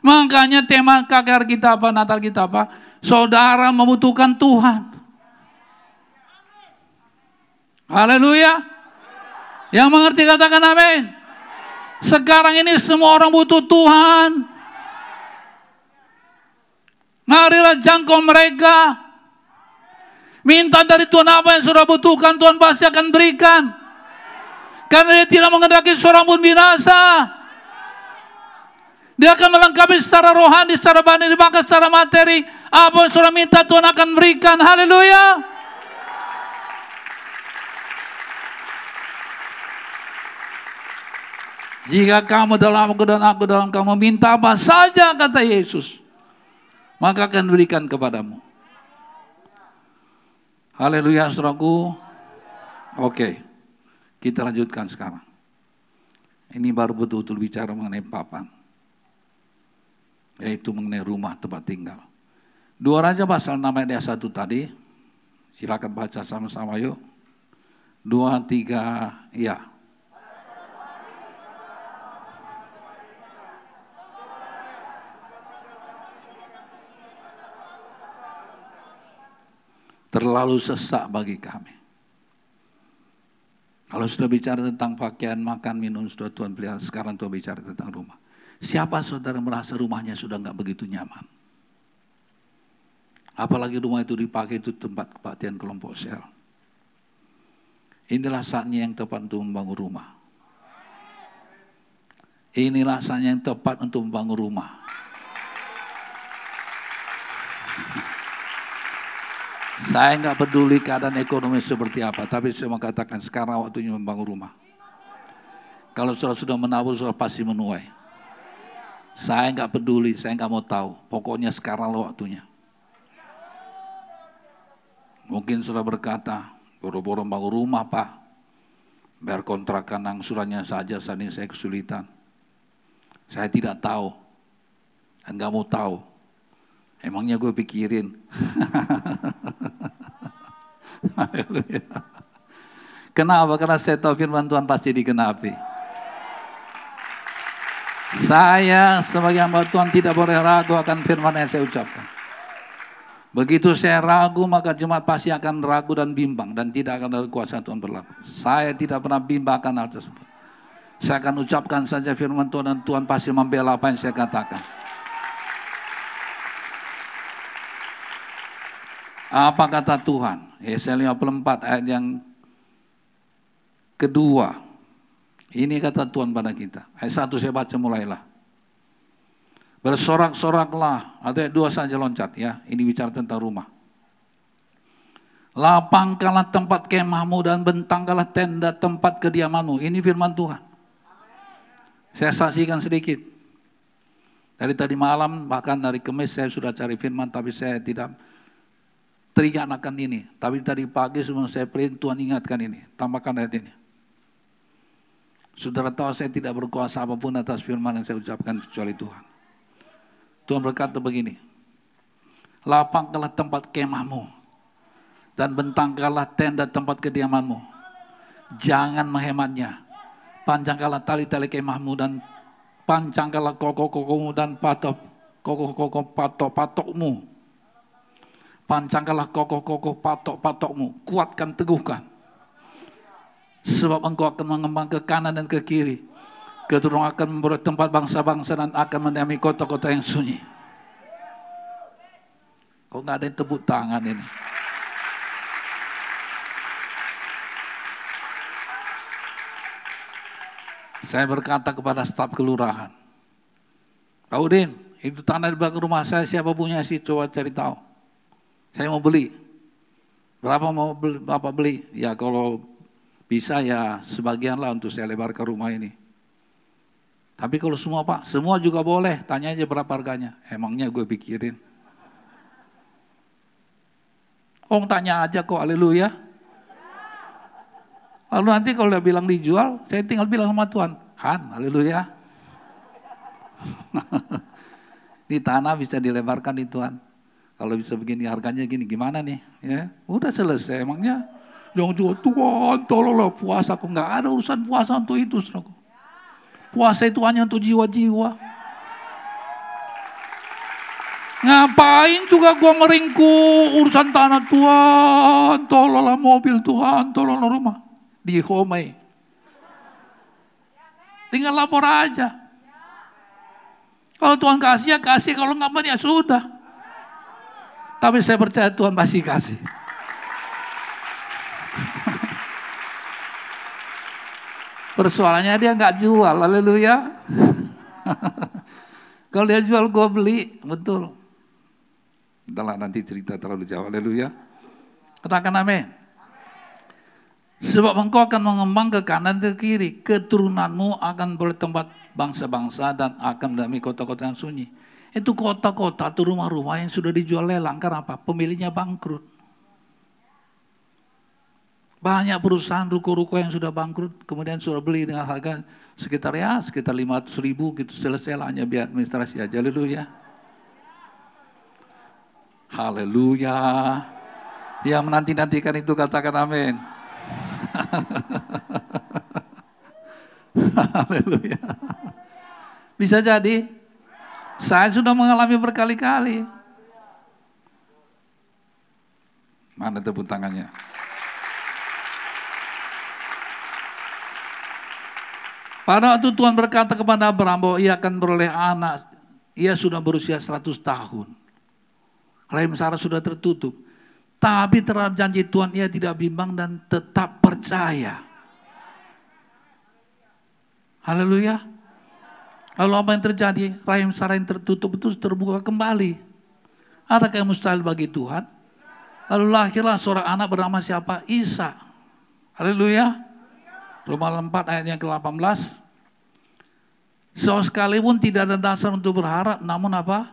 S1: Makanya tema KKR kita apa, Natal kita apa? Saudara membutuhkan Tuhan. Haleluya. Yang mengerti katakan amin. Sekarang ini semua orang butuh Tuhan. Marilah jangkau mereka. Minta dari Tuhan apa yang sudah butuhkan, Tuhan pasti akan berikan. Karena dia tidak mengendaki seorang pun binasa. Dia akan melengkapi secara rohani, secara batin, bahkan secara materi. Apa yang sudah minta Tuhan akan berikan. Haleluya. Jika kamu dalam aku dan aku dalam kamu minta apa saja kata Yesus. Maka akan berikan kepadamu. Haleluya saudaraku. Oke. Kita lanjutkan sekarang. Ini baru betul-betul bicara mengenai papan. Yaitu mengenai rumah tempat tinggal. Dua Raja pasal namanya ayat 1 tadi. Silakan baca sama-sama yuk. Dua, tiga, ya. Terlalu sesak bagi kami. Kalau sudah bicara tentang pakaian, makan, minum, sudah Tuhan pelihara. Sekarang Tuhan bicara tentang rumah. Siapa saudara merasa rumahnya sudah nggak begitu nyaman? Apalagi rumah itu dipakai itu tempat kebaktian kelompok sel. Inilah saatnya yang tepat untuk membangun rumah. Inilah saatnya yang tepat untuk membangun rumah. Saya nggak peduli keadaan ekonomi seperti apa, tapi saya mau katakan sekarang waktunya membangun rumah. Kalau sudah sudah menabur, sudah pasti menuai. Saya nggak peduli, saya nggak mau tahu. Pokoknya sekarang lo waktunya. Mungkin sudah berkata, boro-boro bangun rumah pak, biar kontrakan angsurannya saja saat ini saya kesulitan. Saya tidak tahu, nggak mau tahu. Emangnya gue pikirin. (laughs) Kenapa? Karena saya tahu firman Tuhan pasti dikenapi. Saya sebagai hamba Tuhan tidak boleh ragu akan firman yang saya ucapkan. Begitu saya ragu maka jemaat pasti akan ragu dan bimbang dan tidak akan ada kuasa Tuhan berlaku. Saya tidak pernah bimbang akan hal tersebut. Saya akan ucapkan saja firman Tuhan dan Tuhan pasti membela apa yang saya katakan. Apa kata Tuhan? Yesaya 54 ayat yang kedua. Ini kata Tuhan pada kita. Ayat satu saya baca mulailah. Bersorak-soraklah. Atau dua saja loncat ya. Ini bicara tentang rumah. Lapangkanlah tempat kemahmu dan bentangkanlah tenda tempat kediamanmu. Ini firman Tuhan. Saya saksikan sedikit. Dari tadi malam, bahkan dari kemis saya sudah cari firman, tapi saya tidak teringat akan ini. Tapi tadi pagi sebelum saya print Tuhan ingatkan ini. Tambahkan ayat ini. Saudara tahu saya tidak berkuasa apa pun atas firman yang saya ucapkan kecuali Tuhan. Tuhan berkata begini. Lapangkanlah tempat kemahmu. Dan bentangkanlah tenda tempat kediamanmu. Jangan menghematnya. Panjangkanlah tali-tali kemahmu dan pancangkanlah kokoh-kokohmu dan patok kokoh-kokoh patok-patokmu Pancangkanlah kokoh-kokoh patok-patokmu, kuatkan, teguhkan. Sebab engkau akan mengembang ke kanan dan ke kiri. Keturunan akan membuat tempat bangsa-bangsa dan akan mendiami kota-kota yang sunyi. Kok nggak ada yang tepuk tangan ini? Saya berkata kepada staf kelurahan, Pak Udin, itu tanah di belakang rumah saya siapa punya sih? Coba cari tahu. Saya mau beli. Berapa mau beli, Bapak beli? Ya kalau bisa ya sebagian lah untuk saya lebar ke rumah ini. Tapi kalau semua Pak, semua juga boleh. Tanya aja berapa harganya. Emangnya gue pikirin. Oh tanya aja kok, haleluya. Lalu nanti kalau dia bilang dijual, saya tinggal bilang sama Tuhan, Han, haleluya. (laughs) di tanah bisa dilebarkan di Tuhan. Kalau bisa begini harganya gini gimana nih? Ya, udah selesai. Emangnya yang jual Tuhan tolonglah puasa aku nggak ada urusan puasa untuk itu, saudaraku. Puasa itu hanya untuk jiwa-jiwa. Ngapain juga gua meringku urusan tanah Tuhan, tolonglah mobil Tuhan, tolonglah rumah. Di Homei. Tinggal lapor aja. Kalau Tuhan kasih ya kasih, kalau nggak ya sudah. Tapi saya percaya Tuhan pasti kasih. Persoalannya dia nggak jual, haleluya. (laughs) Kalau dia jual gue beli, betul. Entahlah nanti cerita terlalu jauh, haleluya. Katakan amin. Sebab engkau akan mengembang ke kanan ke kiri. Keturunanmu akan bertempat bangsa-bangsa dan akan mendampingi kota-kota yang sunyi. Itu kota-kota atau rumah-rumah yang sudah dijual lelang karena apa? Pemiliknya bangkrut. Banyak perusahaan ruko-ruko yang sudah bangkrut, kemudian sudah beli dengan harga sekitar ya sekitar 500 ribu gitu selesai lah hanya biar administrasi aja. Haleluya. Haleluya. Yang menanti-nantikan itu katakan amin. (laughs) Haleluya. Bisa jadi saya sudah mengalami berkali-kali. Mana tepuk tangannya? Pada waktu Tuhan berkata kepada Abraham bahwa ia akan beroleh anak, ia sudah berusia 100 tahun. Rahim Sarah sudah tertutup. Tapi terhadap janji Tuhan ia tidak bimbang dan tetap percaya. Haleluya. Lalu apa yang terjadi? Rahim Sarah yang tertutup itu terbuka kembali. Adakah yang mustahil bagi Tuhan? Lalu lahirlah seorang anak bernama siapa? Isa. Haleluya. Roma 4 ayat yang ke-18. So sekalipun tidak ada dasar untuk berharap, namun apa?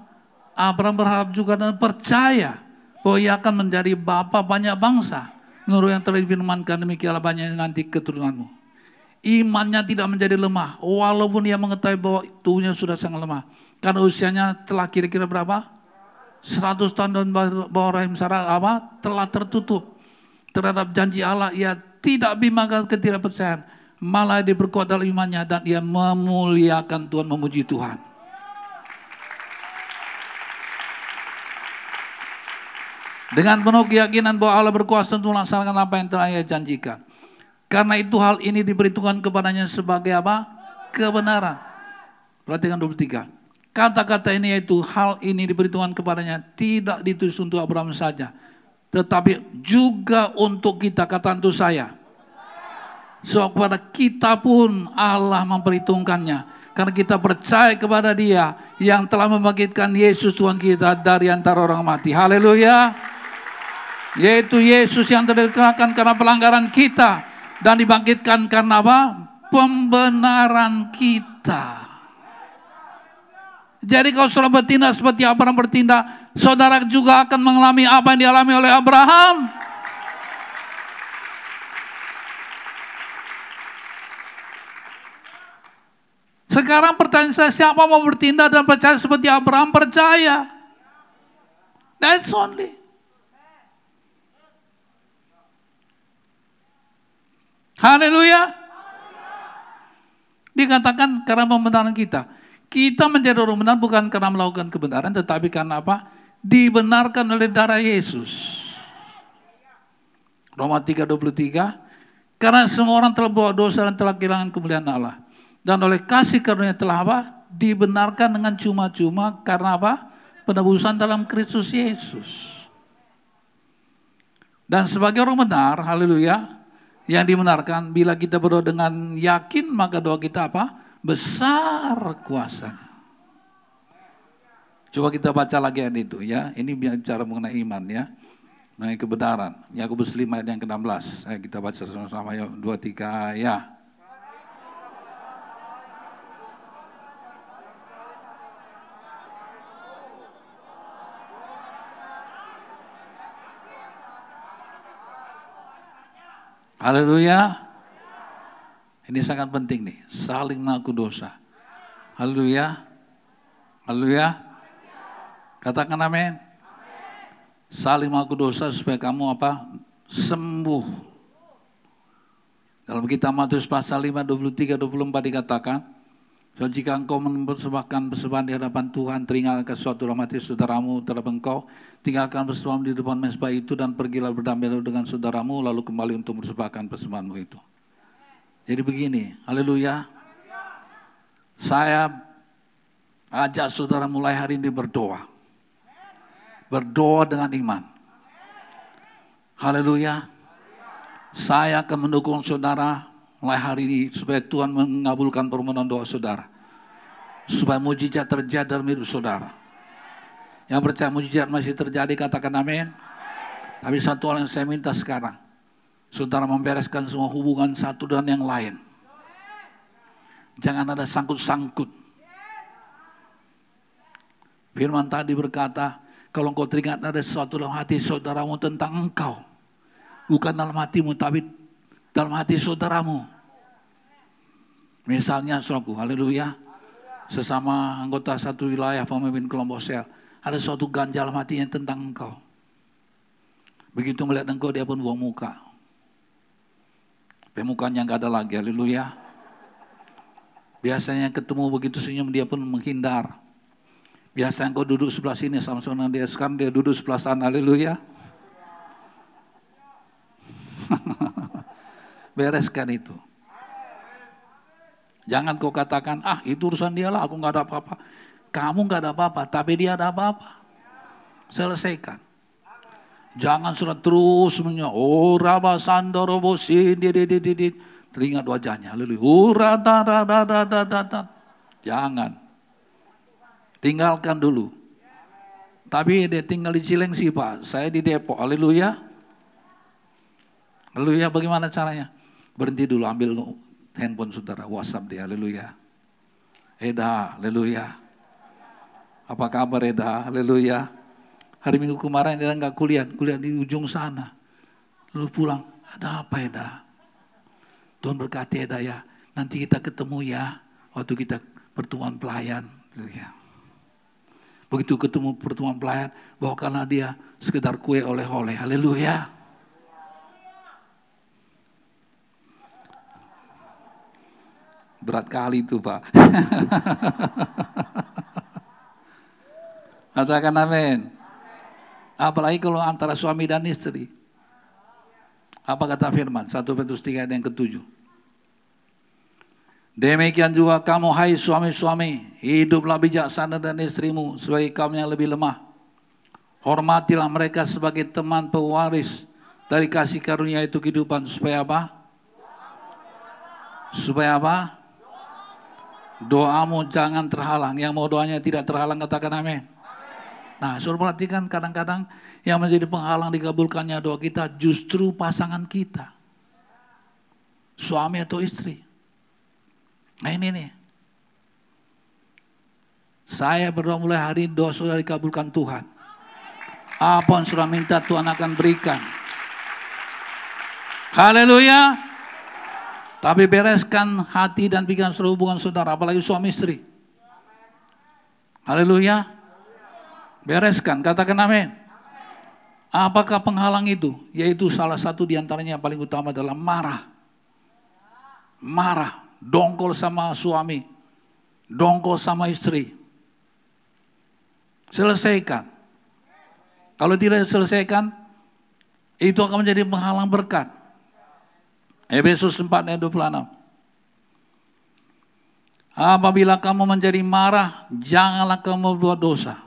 S1: Abraham berharap juga dan percaya bahwa ia akan menjadi bapa banyak bangsa. Menurut yang telah difirmankan demikianlah banyak nanti keturunanmu. Imannya tidak menjadi lemah, walaupun ia mengetahui bahwa tubuhnya sudah sangat lemah. Karena usianya telah kira-kira berapa? 100 tahun dan bahwa rahim Sarah apa? telah tertutup. Terhadap janji Allah, ia tidak bimbang ketidakpercayaan. Malah dia berkuat dalam imannya dan ia memuliakan Tuhan, memuji Tuhan. Dengan penuh keyakinan bahwa Allah berkuasa untuk melaksanakan apa yang telah ia janjikan. Karena itu hal ini diperhitungkan kepadanya sebagai apa? Kebenaran. Perhatikan 23. Kata-kata ini yaitu hal ini diperhitungkan kepadanya tidak ditulis untuk Abraham saja. Tetapi juga untuk kita, kata untuk saya. Sebab kepada kita pun Allah memperhitungkannya. Karena kita percaya kepada dia yang telah membangkitkan Yesus Tuhan kita dari antara orang mati. Haleluya. Yaitu Yesus yang terdekat karena pelanggaran kita dan dibangkitkan karena apa? Pembenaran kita. Jadi kalau saudara bertindak seperti Abraham bertindak, saudara juga akan mengalami apa yang dialami oleh Abraham. Sekarang pertanyaan saya, siapa mau bertindak dan percaya seperti Abraham percaya? That's only. Haleluya. Dikatakan karena pembenaran kita. Kita menjadi orang benar bukan karena melakukan kebenaran, tetapi karena apa? Dibenarkan oleh darah Yesus. Roma 3:23. Karena semua orang telah bawa dosa dan telah kehilangan kemuliaan Allah. Dan oleh kasih karunia telah apa? Dibenarkan dengan cuma-cuma karena apa? Penebusan dalam Kristus Yesus. Dan sebagai orang benar, haleluya, yang dimenarkan bila kita berdoa dengan yakin maka doa kita apa? Besar kuasa. Coba kita baca lagi ayat itu ya. Ini bicara mengenai iman ya. Mengenai kebenaran. Yakobus 5 ayat yang ke-16. Ayo kita baca sama-sama ya. 2 3 ya. Haleluya. Ini sangat penting nih, saling mengaku dosa. Haleluya. Haleluya. Katakan amin. Saling mengaku dosa supaya kamu apa? Sembuh. Dalam kitab Matius pasal 5, 23, 24 dikatakan, So, jika engkau mempersembahkan persembahan di hadapan Tuhan, teringatkan suatu rahmati saudaramu terhadap engkau, tinggalkan persembahan di depan mesbah itu dan pergilah berdamai dengan saudaramu, lalu kembali untuk mempersembahkan persembahanmu itu. Jadi begini, haleluya. Saya ajak saudara mulai hari ini berdoa. Berdoa dengan iman. Haleluya. Saya akan mendukung saudara mulai hari ini supaya Tuhan mengabulkan permohonan doa saudara. Supaya mujizat terjadi dalam hidup saudara. Yang percaya mujizat masih terjadi katakan amin. Tapi satu hal yang saya minta sekarang. Saudara membereskan semua hubungan satu dan yang lain. Jangan ada sangkut-sangkut. Firman tadi berkata, kalau engkau teringat ada sesuatu dalam hati saudaramu tentang engkau. Bukan dalam hatimu, tapi dalam hati saudaramu. Misalnya, saudaraku, haleluya, sesama anggota satu wilayah pemimpin kelompok sel, ada suatu ganjal hatinya tentang engkau. Begitu melihat engkau, dia pun buang muka. Pemukanya nggak ada lagi, haleluya. Biasanya ketemu begitu senyum, dia pun menghindar. Biasanya engkau duduk sebelah sini sama-sama dia, sekarang dia duduk sebelah sana, haleluya. (laughs) bereskan itu. Jangan kau katakan, ah itu urusan dia lah, aku nggak ada apa-apa. Kamu nggak ada apa-apa, tapi dia ada apa-apa. Selesaikan. Jangan surat terus semuanya. Oh raba sandorobo di Teringat wajahnya. Lalu hura da da da da da da. Jangan. Tinggalkan dulu. Tapi dia tinggal di Cilengsi Pak. Saya di Depok. Haleluya. Haleluya bagaimana caranya? Berhenti dulu ambil handphone saudara, WhatsApp dia, haleluya. Eda, haleluya. Apa kabar Eda, haleluya. Hari minggu kemarin Eda nggak kuliah, kuliah di ujung sana. Lalu pulang, ada apa Eda? Tuhan berkati Eda ya, nanti kita ketemu ya, waktu kita pertemuan pelayan. Haleluya. Begitu ketemu pertemuan pelayan, bawakanlah dia sekedar kue oleh-oleh. Haleluya. Berat kali itu Pak. (laughs) Katakan amin. Apalagi kalau antara suami dan istri. Apa kata firman? 1 Petrus 3 yang ketujuh. Demikian juga kamu hai suami-suami, hiduplah bijaksana dan istrimu sebagai kaum yang lebih lemah. Hormatilah mereka sebagai teman pewaris dari kasih karunia itu kehidupan supaya apa? Supaya apa? Doamu jangan terhalang. Yang mau doanya tidak terhalang katakan amin. Nah, suruh perhatikan kadang-kadang yang menjadi penghalang dikabulkannya doa kita justru pasangan kita. Suami atau istri. Nah ini nih. Saya berdoa mulai hari doa sudah dikabulkan Tuhan. Apa yang sudah minta Tuhan akan berikan. Haleluya. Tapi bereskan hati dan pikiran seluruh hubungan saudara, apalagi suami istri. Haleluya. Bereskan, katakan amin. Apakah penghalang itu? Yaitu salah satu di antaranya yang paling utama adalah marah. Marah, dongkol sama suami, dongkol sama istri. Selesaikan. Kalau tidak selesaikan, itu akan menjadi penghalang berkat. Efesus 4 ayat 26. Apabila kamu menjadi marah, janganlah kamu buat dosa.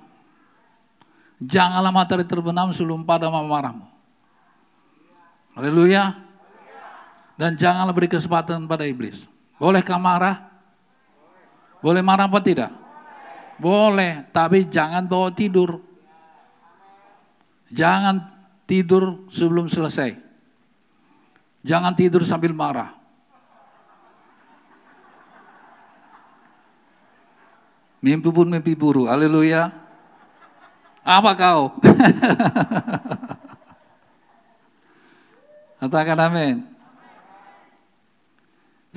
S1: Janganlah matahari terbenam sebelum pada marahmu. Haleluya. Dan janganlah beri kesempatan pada iblis. Bolehkah marah? Boleh marah apa tidak? Boleh, tapi jangan bawa tidur. Jangan tidur sebelum selesai. Jangan tidur sambil marah. Mimpi pun mimpi buruk. Haleluya. Apa kau? (laughs) Katakan amin.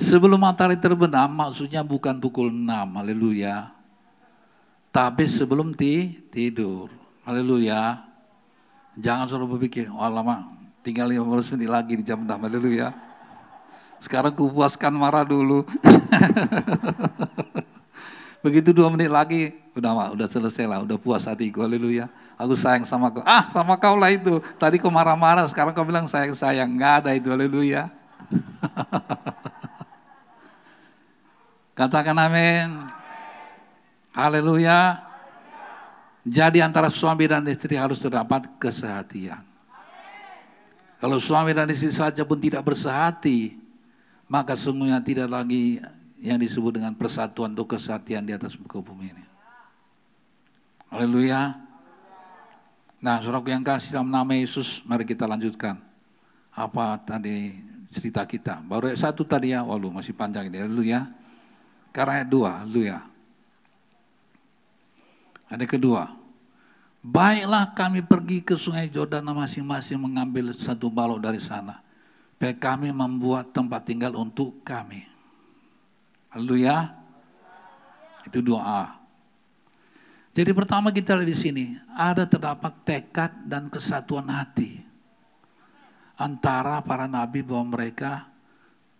S1: Sebelum matahari terbenam maksudnya bukan pukul 6. Haleluya. Tapi sebelum ti tidur. Haleluya. Jangan selalu berpikir, oh lama Tinggal 15 menit lagi di jam 6, haleluya. Sekarang kupuaskan marah dulu. (laughs) Begitu dua menit lagi, udah udah selesai lah, udah puas hatiku, haleluya. Aku sayang sama kau. Ah, sama kau lah itu. Tadi kau marah-marah, sekarang kau bilang sayang-sayang. Nggak ada itu, haleluya. (laughs) Katakan amin. Haleluya. Jadi antara suami dan istri harus terdapat kesehatian. Kalau suami dan istri saja pun tidak bersehati, maka sungguhnya tidak lagi yang disebut dengan persatuan atau kesatian di atas muka bumi ini. Haleluya. Nah, saudaraku yang kasih dalam nama Yesus, mari kita lanjutkan. Apa tadi cerita kita. Baru ayat satu tadi ya, walu masih panjang ini. Haleluya. Karena ayat dua, haleluya. Ada kedua. Baiklah kami pergi ke sungai Jordan masing-masing mengambil satu balok dari sana. Supaya kami membuat tempat tinggal untuk kami. Haleluya. Itu doa. Jadi pertama kita lihat di sini, ada terdapat tekad dan kesatuan hati antara para nabi bahwa mereka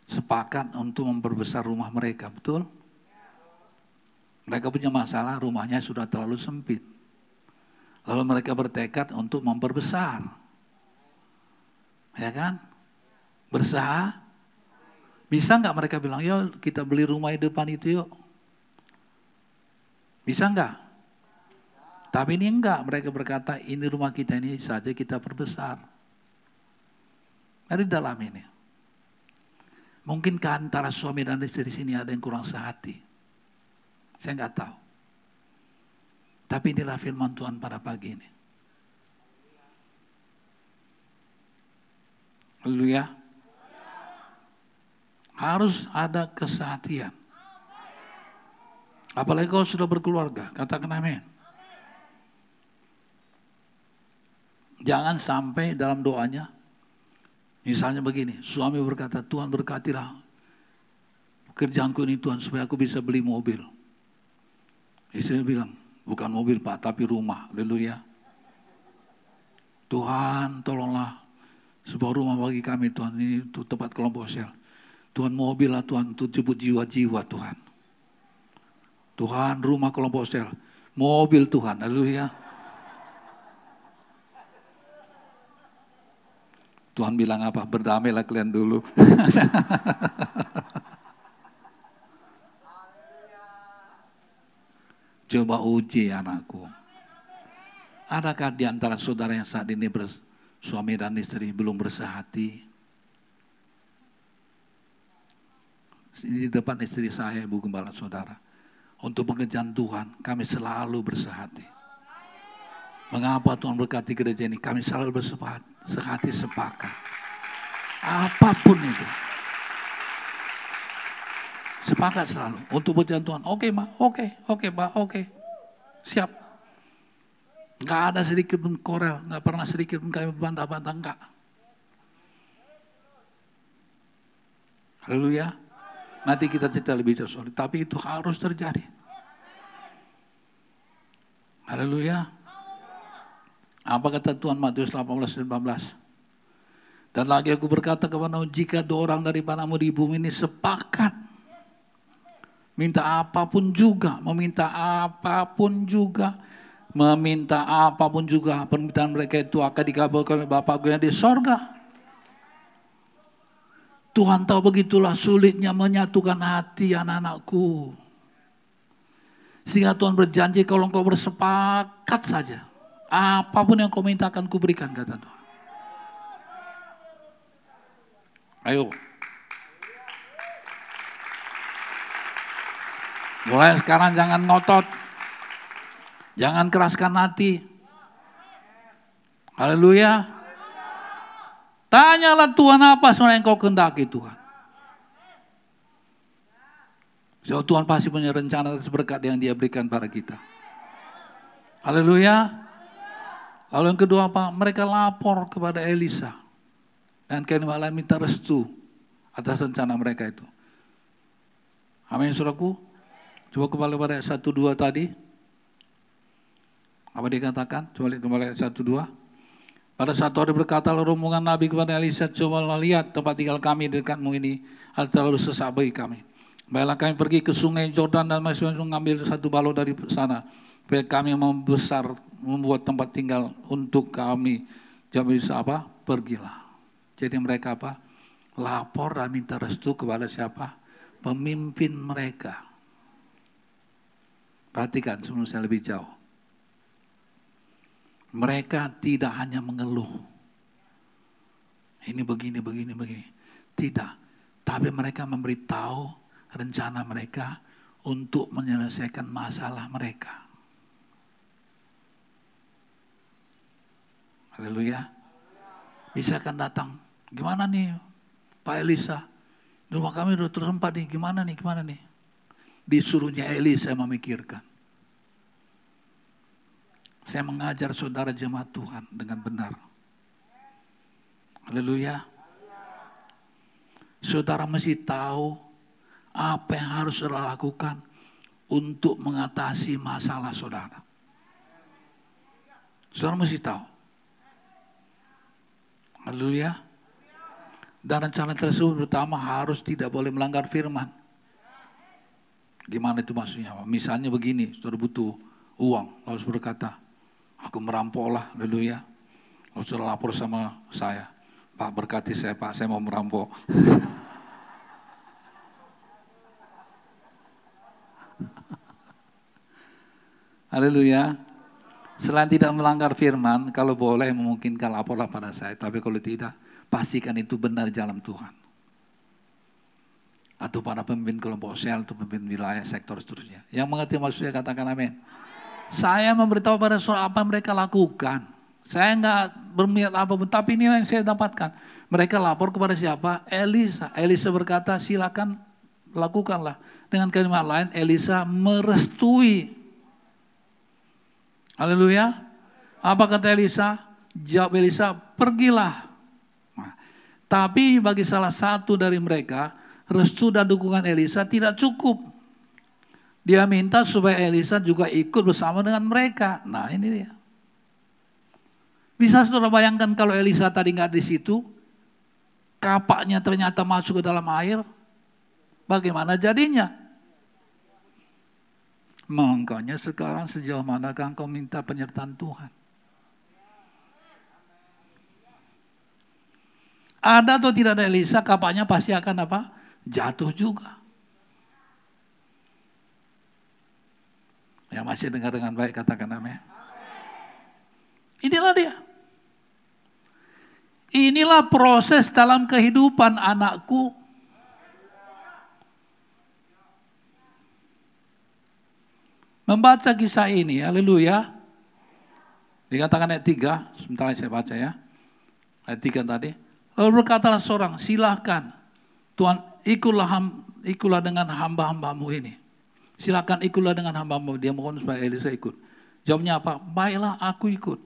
S1: sepakat untuk memperbesar rumah mereka, betul? Mereka punya masalah, rumahnya sudah terlalu sempit. Lalu mereka bertekad untuk memperbesar. Ya kan? Bersah, Bisa nggak mereka bilang, yuk kita beli rumah di depan itu yuk. Bisa nggak? Tapi ini enggak, mereka berkata ini rumah kita ini saja kita perbesar. Di dalam ini. Mungkinkah antara suami dan istri sini ada yang kurang sehati? Saya nggak tahu. Tapi inilah firman Tuhan pada pagi ini. Haleluya. Harus ada kesehatian. Apalagi kalau sudah berkeluarga, katakan amin. Jangan sampai dalam doanya, misalnya begini, suami berkata, Tuhan berkatilah pekerjaanku ini Tuhan supaya aku bisa beli mobil. Istri bilang, bukan mobil Pak, tapi rumah. Haleluya. Tuhan tolonglah sebuah rumah bagi kami Tuhan, ini tempat kelompok sel. Tuhan mobil lah Tuhan, untuk jemput jiwa-jiwa Tuhan. Tuhan rumah kelompok sel, mobil Tuhan, haleluya. Tuhan bilang apa? Berdamailah kalian dulu. (laughs) Coba uji anakku. Adakah di antara saudara yang saat ini bersuami dan istri belum bersehati? Di depan istri saya, Ibu Gembala Saudara. Untuk pekerjaan Tuhan, kami selalu bersehati. Mengapa Tuhan berkati gereja ini? Kami selalu bersehati sehati sepakat. Apa pun itu. Sepakat selalu. Untuk berjalan Tuhan. Oke, okay, Ma. Oke, okay, oke, okay, Pak. Oke. Siap. Gak ada sedikit pun korel. Gak pernah sedikit pun kami bantah-bantah. Enggak. Haleluya. Nanti kita cerita lebih jauh soal Tapi itu harus terjadi. Haleluya. Apa kata Tuhan Matius 18 19? Dan lagi aku berkata kepadamu, jika dua orang daripadamu di bumi ini sepakat minta apa pun juga, meminta apa pun juga, meminta apa pun juga, permintaan mereka itu akan dikabulkan oleh Bapakku yang di sorga. Tuhan tahu begitulah sulitnya menyatukan hati anak-anakku. Sehingga Tuhan berjanji kalau engkau bersepakat saja. Apa pun yang kau mintakan kuberikan kata Tuhan. Ayo. Mulai sekarang jangan ngotot. Jangan keraskan hati. Haleluya. Tanyalah Tuhan apa sebenarnya yang kau kendaki Tuhan. So, Tuhan pasti punya rencana atas berkat yang dia berikan pada kita. Haleluya. Lalu yang kedua apa? Mereka lapor kepada Elisa. Dan kami malah minta restu atas rencana mereka itu. Amin suraku. Coba kembali pada ayat 1, 2 tadi. Apa dikatakan? Coba lihat kembali ayat 1, 2. Pada satu hari berkata rombongan Nabi kepada Elisa, coba lihat tempat tinggal kami dekatmu ini, hal terlalu sesak bagi kami. Baiklah kami pergi ke sungai Jordan dan masing-masing mengambil satu balok dari sana. Supaya kami membesar membuat tempat tinggal untuk kami. Jangan bisa apa? Pergilah. Jadi mereka apa? Lapor dan minta restu kepada siapa? Pemimpin mereka. Perhatikan sebelum saya lebih jauh. Mereka tidak hanya mengeluh. Ini begini, begini, begini. Tidak. Tapi mereka memberitahu rencana mereka untuk menyelesaikan masalah mereka. Haleluya. Bisa kan datang. Gimana nih Pak Elisa? Rumah kami udah tersempat nih. Gimana nih? Gimana nih? Disuruhnya Elisa memikirkan. Saya mengajar saudara jemaat Tuhan dengan benar. Haleluya. Saudara mesti tahu apa yang harus saudara lakukan untuk mengatasi masalah saudara. Saudara mesti tahu. Haleluya. Dan rencana tersebut pertama harus tidak boleh melanggar firman. Gimana itu maksudnya? Misalnya begini, saudara butuh uang, lalu berkata, aku merampok lah, ya, Lalu saudara lapor sama saya, Pak berkati saya Pak, saya mau merampok. (laughs) haleluya. Selain tidak melanggar firman, kalau boleh memungkinkan laporlah pada saya. Tapi kalau tidak, pastikan itu benar jalan Tuhan. Atau para pemimpin kelompok sel, atau pemimpin wilayah, sektor seterusnya. Yang mengerti maksudnya katakan amin. Saya memberitahu pada saudara apa mereka lakukan. Saya enggak berniat apa pun, tapi ini yang saya dapatkan. Mereka lapor kepada siapa? Elisa. Elisa berkata, silakan lakukanlah. Dengan kalimat lain, Elisa merestui Haleluya. Apa kata Elisa? Jawab Elisa, pergilah. Nah, tapi bagi salah satu dari mereka, restu dan dukungan Elisa tidak cukup. Dia minta supaya Elisa juga ikut bersama dengan mereka. Nah ini dia. Bisa saudara bayangkan kalau Elisa tadi nggak di situ, kapaknya ternyata masuk ke dalam air, bagaimana jadinya? Makanya sekarang sejauh manakah engkau minta penyertaan Tuhan? Ada atau tidak ada Elisa, kapalnya pasti akan apa? Jatuh juga. Yang masih dengar dengan baik katakan amin. Inilah dia. Inilah proses dalam kehidupan anakku Membaca kisah ini, haleluya. Dikatakan ayat 3, sebentar saya baca ya. Ayat 3 tadi. Lalu berkatalah seorang, silahkan Tuhan ikutlah, ham, ikutlah dengan hamba-hambamu ini. Silahkan ikutlah dengan hamba-hambamu. Dia mohon supaya Elisa ikut. Jawabnya apa? Baiklah aku ikut.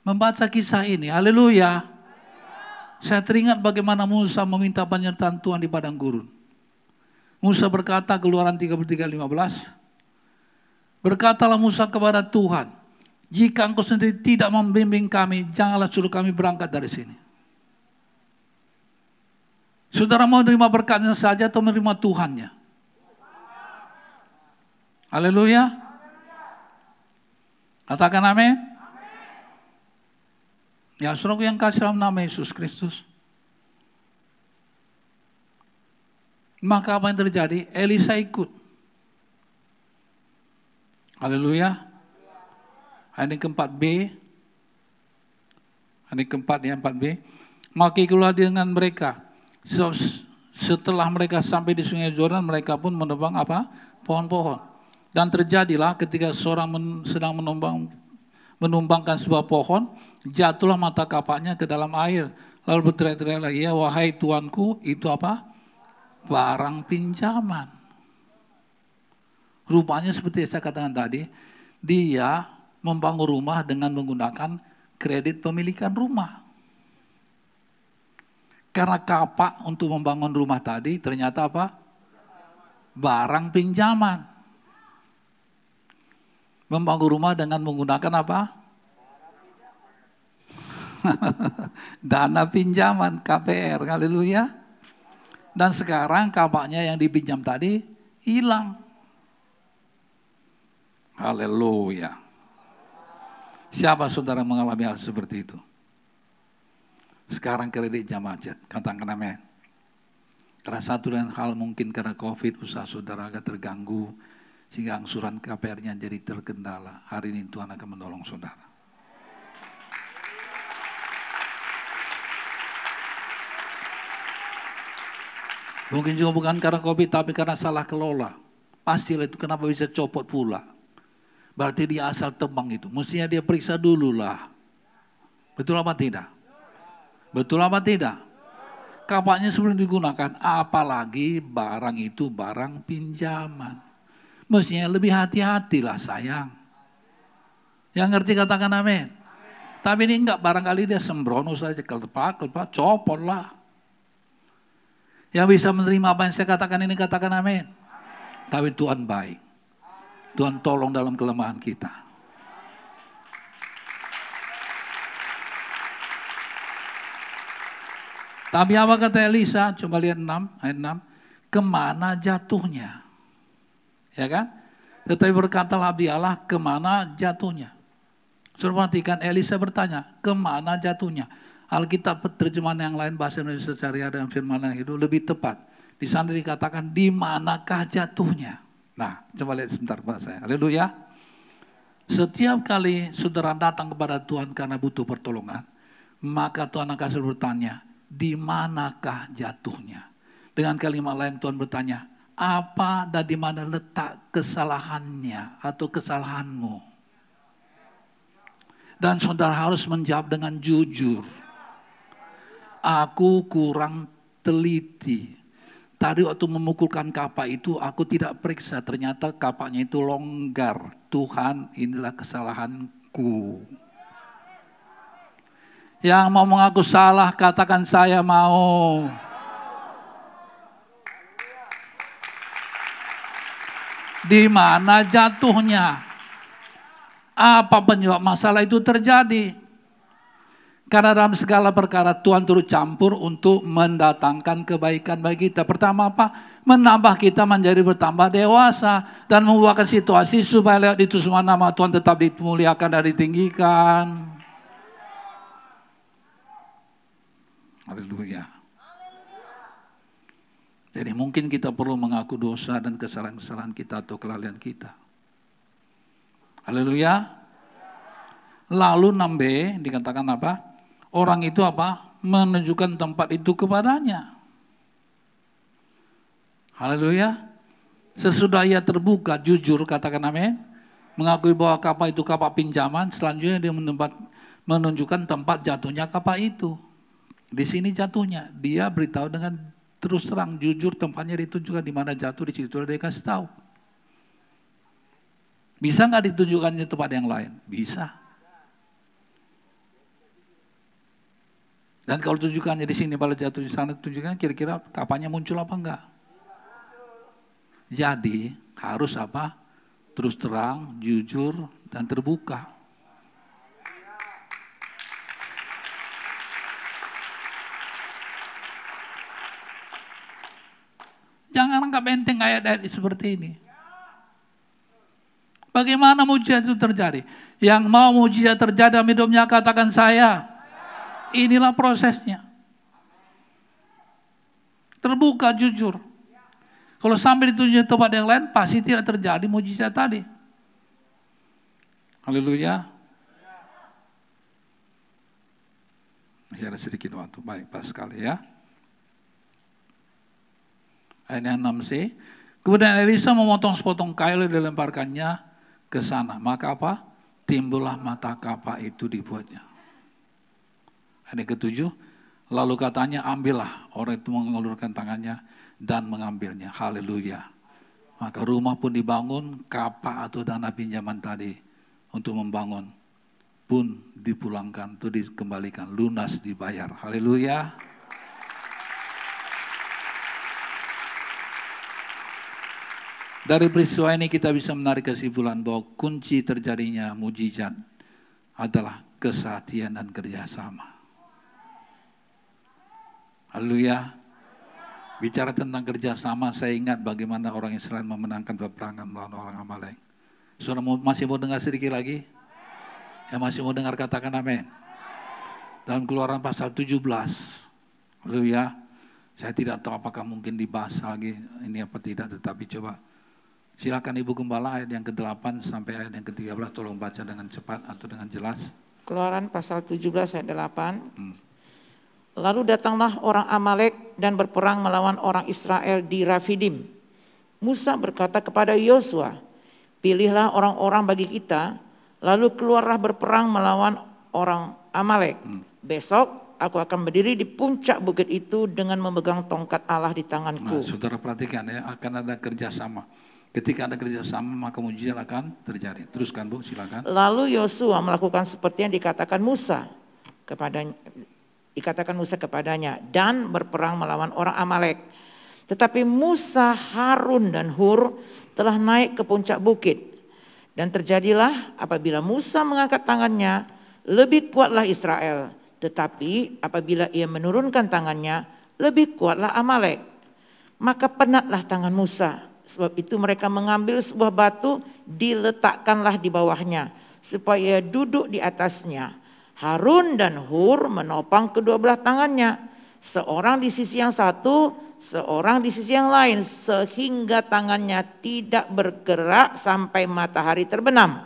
S1: Membaca kisah ini, haleluya. Saya teringat bagaimana Musa meminta penyertaan Tuhan di padang gurun. Musa berkata keluaran 33.15. Berkatalah Musa kepada Tuhan, jika engkau sendiri tidak membimbing kami, janganlah suruh kami berangkat dari sini. Saudara mau menerima berkatnya saja atau menerima Tuhannya? Haleluya. Katakan amin. Ya, saudara yang kasih dalam nama Yesus Kristus. Maka apa yang terjadi? Elisa ikut. Haleluya. Ayat keempat B. Ayat keempat ya 4B. Maka ikutlah dengan mereka. Setelah mereka sampai di sungai Jordan, mereka pun menebang apa? Pohon-pohon. Dan terjadilah ketika seorang men, sedang menumbang, menumbangkan sebuah pohon, jatuhlah mata kapaknya ke dalam air. Lalu berteriak-teriak lagi, ya wahai tuanku, itu apa? barang pinjaman. Rupanya seperti saya katakan tadi, dia membangun rumah dengan menggunakan kredit pemilikan rumah. Karena kapak untuk membangun rumah tadi ternyata apa? Barang pinjaman. Membangun rumah dengan menggunakan apa? (laughs) Dana pinjaman KPR, haleluya. Dan sekarang kapaknya yang dipinjam tadi hilang. Haleluya. Siapa saudara mengalami hal seperti itu? Sekarang kreditnya macet, katakan amin. Karena satu dan hal mungkin karena COVID usaha saudara agak terganggu sehingga angsuran KPR-nya jadi terkendala. Hari ini Tuhan akan menolong saudara. Mungkin juga bukan karena COVID, tapi karena salah kelola. Pastilah itu kenapa bisa copot pula. Berarti dia asal tebang itu. Mestinya dia periksa dulu lah. Betul apa tidak? Betul apa tidak? Kapaknya sebelum digunakan, apalagi barang itu barang pinjaman. Mestinya lebih hati-hatilah sayang. Yang ngerti katakan amin. Tapi ini enggak, barangkali dia sembrono saja. Kelepak, kelepak, copot lah. Yang bisa menerima apa yang saya katakan ini katakan amin. Tapi Tuhan baik. Tuhan tolong dalam kelemahan kita. Tapi apa kata Elisa? Coba lihat 6, ayat 6. Ke mana jatuhnya? Ya kan? Tetapi berkatalah abdi Allah, ke mana jatuhnya? Suruh perhatikan, Elisa bertanya, ke mana jatuhnya? Alkitab terjemahan yang lain bahasa Indonesia syariah dan firman yang itu lebih tepat. Di sana dikatakan di manakah jatuhnya. Nah, coba lihat sebentar Pak saya. Haleluya. Setiap kali saudara datang kepada Tuhan karena butuh pertolongan, maka Tuhan akan selalu bertanya, di manakah jatuhnya? Dengan kalimat lain Tuhan bertanya, apa dan di mana letak kesalahannya atau kesalahanmu? Dan saudara harus menjawab dengan jujur. Aku kurang teliti. Tadi waktu memukulkan kapak itu aku tidak periksa. Ternyata kapaknya itu longgar. Tuhan inilah kesalahanku. Yang mau mengaku salah katakan saya mau. Di mana jatuhnya? Apa penyebab masalah itu terjadi? Karena dalam segala perkara Tuhan turut campur untuk mendatangkan kebaikan bagi kita. Pertama apa? Menambah kita menjadi bertambah dewasa. Dan membuahkan situasi supaya lewat itu semua nama Tuhan tetap dimuliakan dan ditinggikan. Haleluya. Jadi mungkin kita perlu mengaku dosa dan kesalahan-kesalahan kita atau kelalaian kita. Haleluya. Lalu 6b dikatakan apa? orang itu apa? Menunjukkan tempat itu kepadanya. Haleluya. Sesudah ia terbuka, jujur katakan amin. Mengakui bahwa kapal itu kapal pinjaman, selanjutnya dia menempat, menunjukkan tempat jatuhnya kapal itu. Di sini jatuhnya, dia beritahu dengan terus terang, jujur tempatnya ditunjukkan di mana jatuh, di situ dia kasih tahu. Bisa nggak ditunjukkannya tempat yang lain? Bisa. Dan kalau tunjukkannya di sini, pada jatuh di sana, tunjukkan kira-kira kapannya muncul apa enggak. Jadi harus apa? Terus terang, jujur, dan terbuka. Jangan anggap enteng ayat-ayat seperti ini. Bagaimana mujizat itu terjadi? Yang mau mujizat terjadi dalam hidupnya katakan saya. Inilah prosesnya. Terbuka, jujur. Kalau sampai ditunjuk tempat yang lain, pasti tidak terjadi mujizat tadi. Haleluya. Masih ada sedikit waktu. Baik, pas sekali ya. Ayat yang 6c. Kemudian Elisa memotong sepotong kail dan dilemparkannya ke sana. Maka apa? Timbullah mata kapak itu dibuatnya. Ayat ketujuh, lalu katanya ambillah. Orang itu mengulurkan tangannya dan mengambilnya. Haleluya. Maka rumah pun dibangun, kapak atau dana pinjaman tadi untuk membangun pun dipulangkan, itu dikembalikan, lunas dibayar. Haleluya. Dari peristiwa ini kita bisa menarik kesimpulan bahwa kunci terjadinya mujizat adalah kesatian dan kerjasama. Haleluya. Bicara tentang kerjasama, saya ingat bagaimana orang Israel memenangkan peperangan melawan orang Amalek. Saudara masih mau dengar sedikit lagi? Ya masih mau dengar katakan amin. Dalam keluaran pasal 17. Haleluya. Saya tidak tahu apakah mungkin dibahas lagi ini apa tidak, tetapi coba silakan Ibu Gembala ayat yang ke-8 sampai ayat yang ke-13 tolong baca dengan cepat atau dengan jelas.
S2: Keluaran pasal 17 ayat 8. Hmm. Lalu datanglah orang Amalek dan berperang melawan orang Israel di Rafidim. Musa berkata kepada Yosua, pilihlah orang-orang bagi kita, lalu keluarlah berperang melawan orang Amalek. Hmm. Besok aku akan berdiri di puncak bukit itu dengan memegang tongkat Allah di tanganku.
S1: Nah, saudara perhatikan ya, akan ada kerjasama. Ketika ada kerjasama maka mujizat akan terjadi. Teruskan Bu, silakan.
S2: Lalu Yosua melakukan seperti yang dikatakan Musa kepada dikatakan Musa kepadanya dan berperang melawan orang Amalek. Tetapi Musa, Harun dan Hur telah naik ke puncak bukit. Dan terjadilah apabila Musa mengangkat tangannya, lebih kuatlah Israel. Tetapi apabila ia menurunkan tangannya, lebih kuatlah Amalek. Maka penatlah tangan Musa. Sebab itu mereka mengambil sebuah batu, diletakkanlah di bawahnya. Supaya duduk di atasnya Harun dan Hur menopang kedua belah tangannya. Seorang di sisi yang satu, seorang di sisi yang lain sehingga tangannya tidak bergerak sampai matahari terbenam.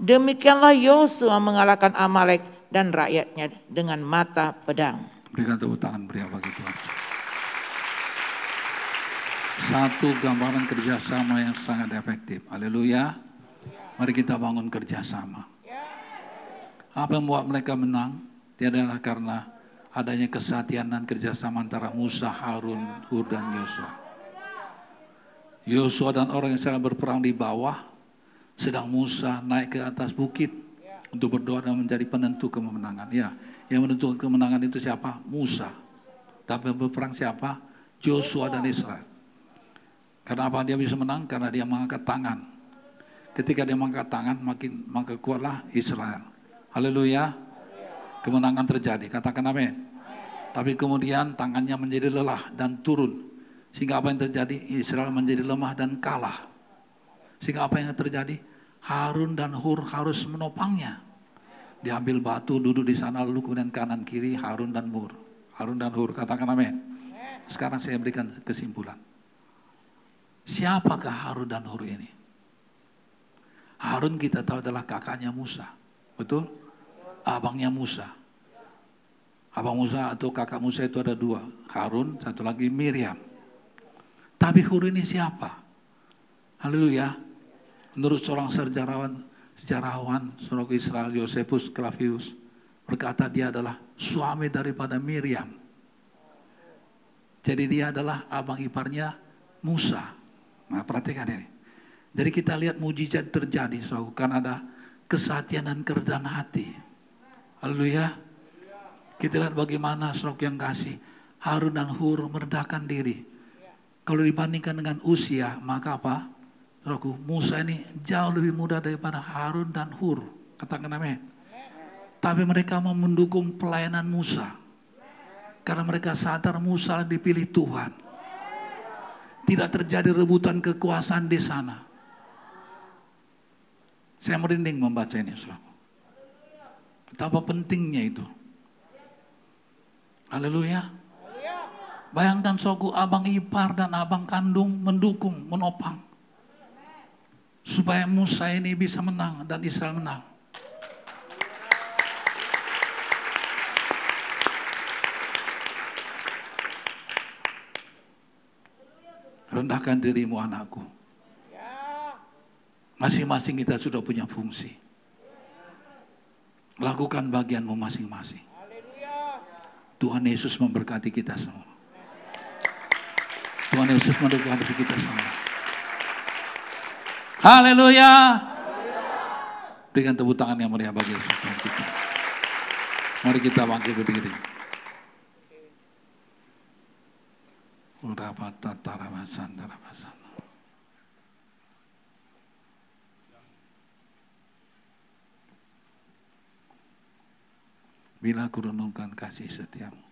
S2: Demikianlah Yosua mengalahkan Amalek dan rakyatnya dengan mata pedang.
S1: Berikan tepuk tangan beri bagi Tuhan. Satu gambaran kerjasama yang sangat efektif. Haleluya. Mari kita bangun kerjasama. Apa yang membuat mereka menang? Dia adalah karena adanya kesatian dan kerjasama antara Musa, Harun, Hur, dan Yosua. Yosua dan orang yang sedang berperang di bawah, sedang Musa naik ke atas bukit untuk berdoa dan menjadi penentu kemenangan. Ya, yang menentukan kemenangan itu siapa? Musa. Tapi berperang siapa? Joshua dan Israel. Karena apa dia bisa menang? Karena dia mengangkat tangan. Ketika dia mengangkat tangan, makin maka kuatlah Israel. Haleluya. Kemenangan terjadi. Katakan amin. Tapi kemudian tangannya menjadi lelah dan turun. Sehingga apa yang terjadi? Israel menjadi lemah dan kalah. Sehingga apa yang terjadi? Harun dan Hur harus menopangnya. Diambil batu, duduk di sana, lalu kemudian kanan kiri Harun dan Hur. Harun dan Hur, katakan amin. Sekarang saya berikan kesimpulan. Siapakah Harun dan Hur ini? Harun kita tahu adalah kakaknya Musa. Betul? Abangnya Musa. Abang Musa atau kakak Musa itu ada dua. Harun, satu lagi Miriam. Tapi Hur ini siapa? Haleluya. Menurut seorang sejarawan, sejarawan seorang Israel Yosefus Clavius berkata dia adalah suami daripada Miriam. Jadi dia adalah abang iparnya Musa. Nah perhatikan ini. Jadi kita lihat mujizat terjadi, saudara, kan ada kesatian dan kerendahan hati. Haleluya. Kita lihat bagaimana Saudara yang kasih Harun dan Hur merendahkan diri. Kalau dibandingkan dengan usia, maka apa? Saudaraku, Musa ini jauh lebih muda daripada Harun dan Hur. Katakan amin. Tapi mereka mau mendukung pelayanan Musa. Karena mereka sadar Musa dipilih Tuhan. Tidak terjadi rebutan kekuasaan di sana. Saya merinding membaca ini, saudara. Betapa pentingnya itu. Haleluya. Bayangkan soku abang ipar dan abang kandung mendukung, menopang. Supaya Musa ini bisa menang dan Israel menang. Rendahkan dirimu anakku. Masing-masing kita sudah punya fungsi. Lakukan bagianmu masing-masing. Tuhan Yesus memberkati kita semua. Tuhan Yesus memberkati kita semua. Haleluya. Berikan tepuk tangan yang meriah bagi Yesus. Mari kita bangkit berdiri. Bila aku renungkan kasih setiamu.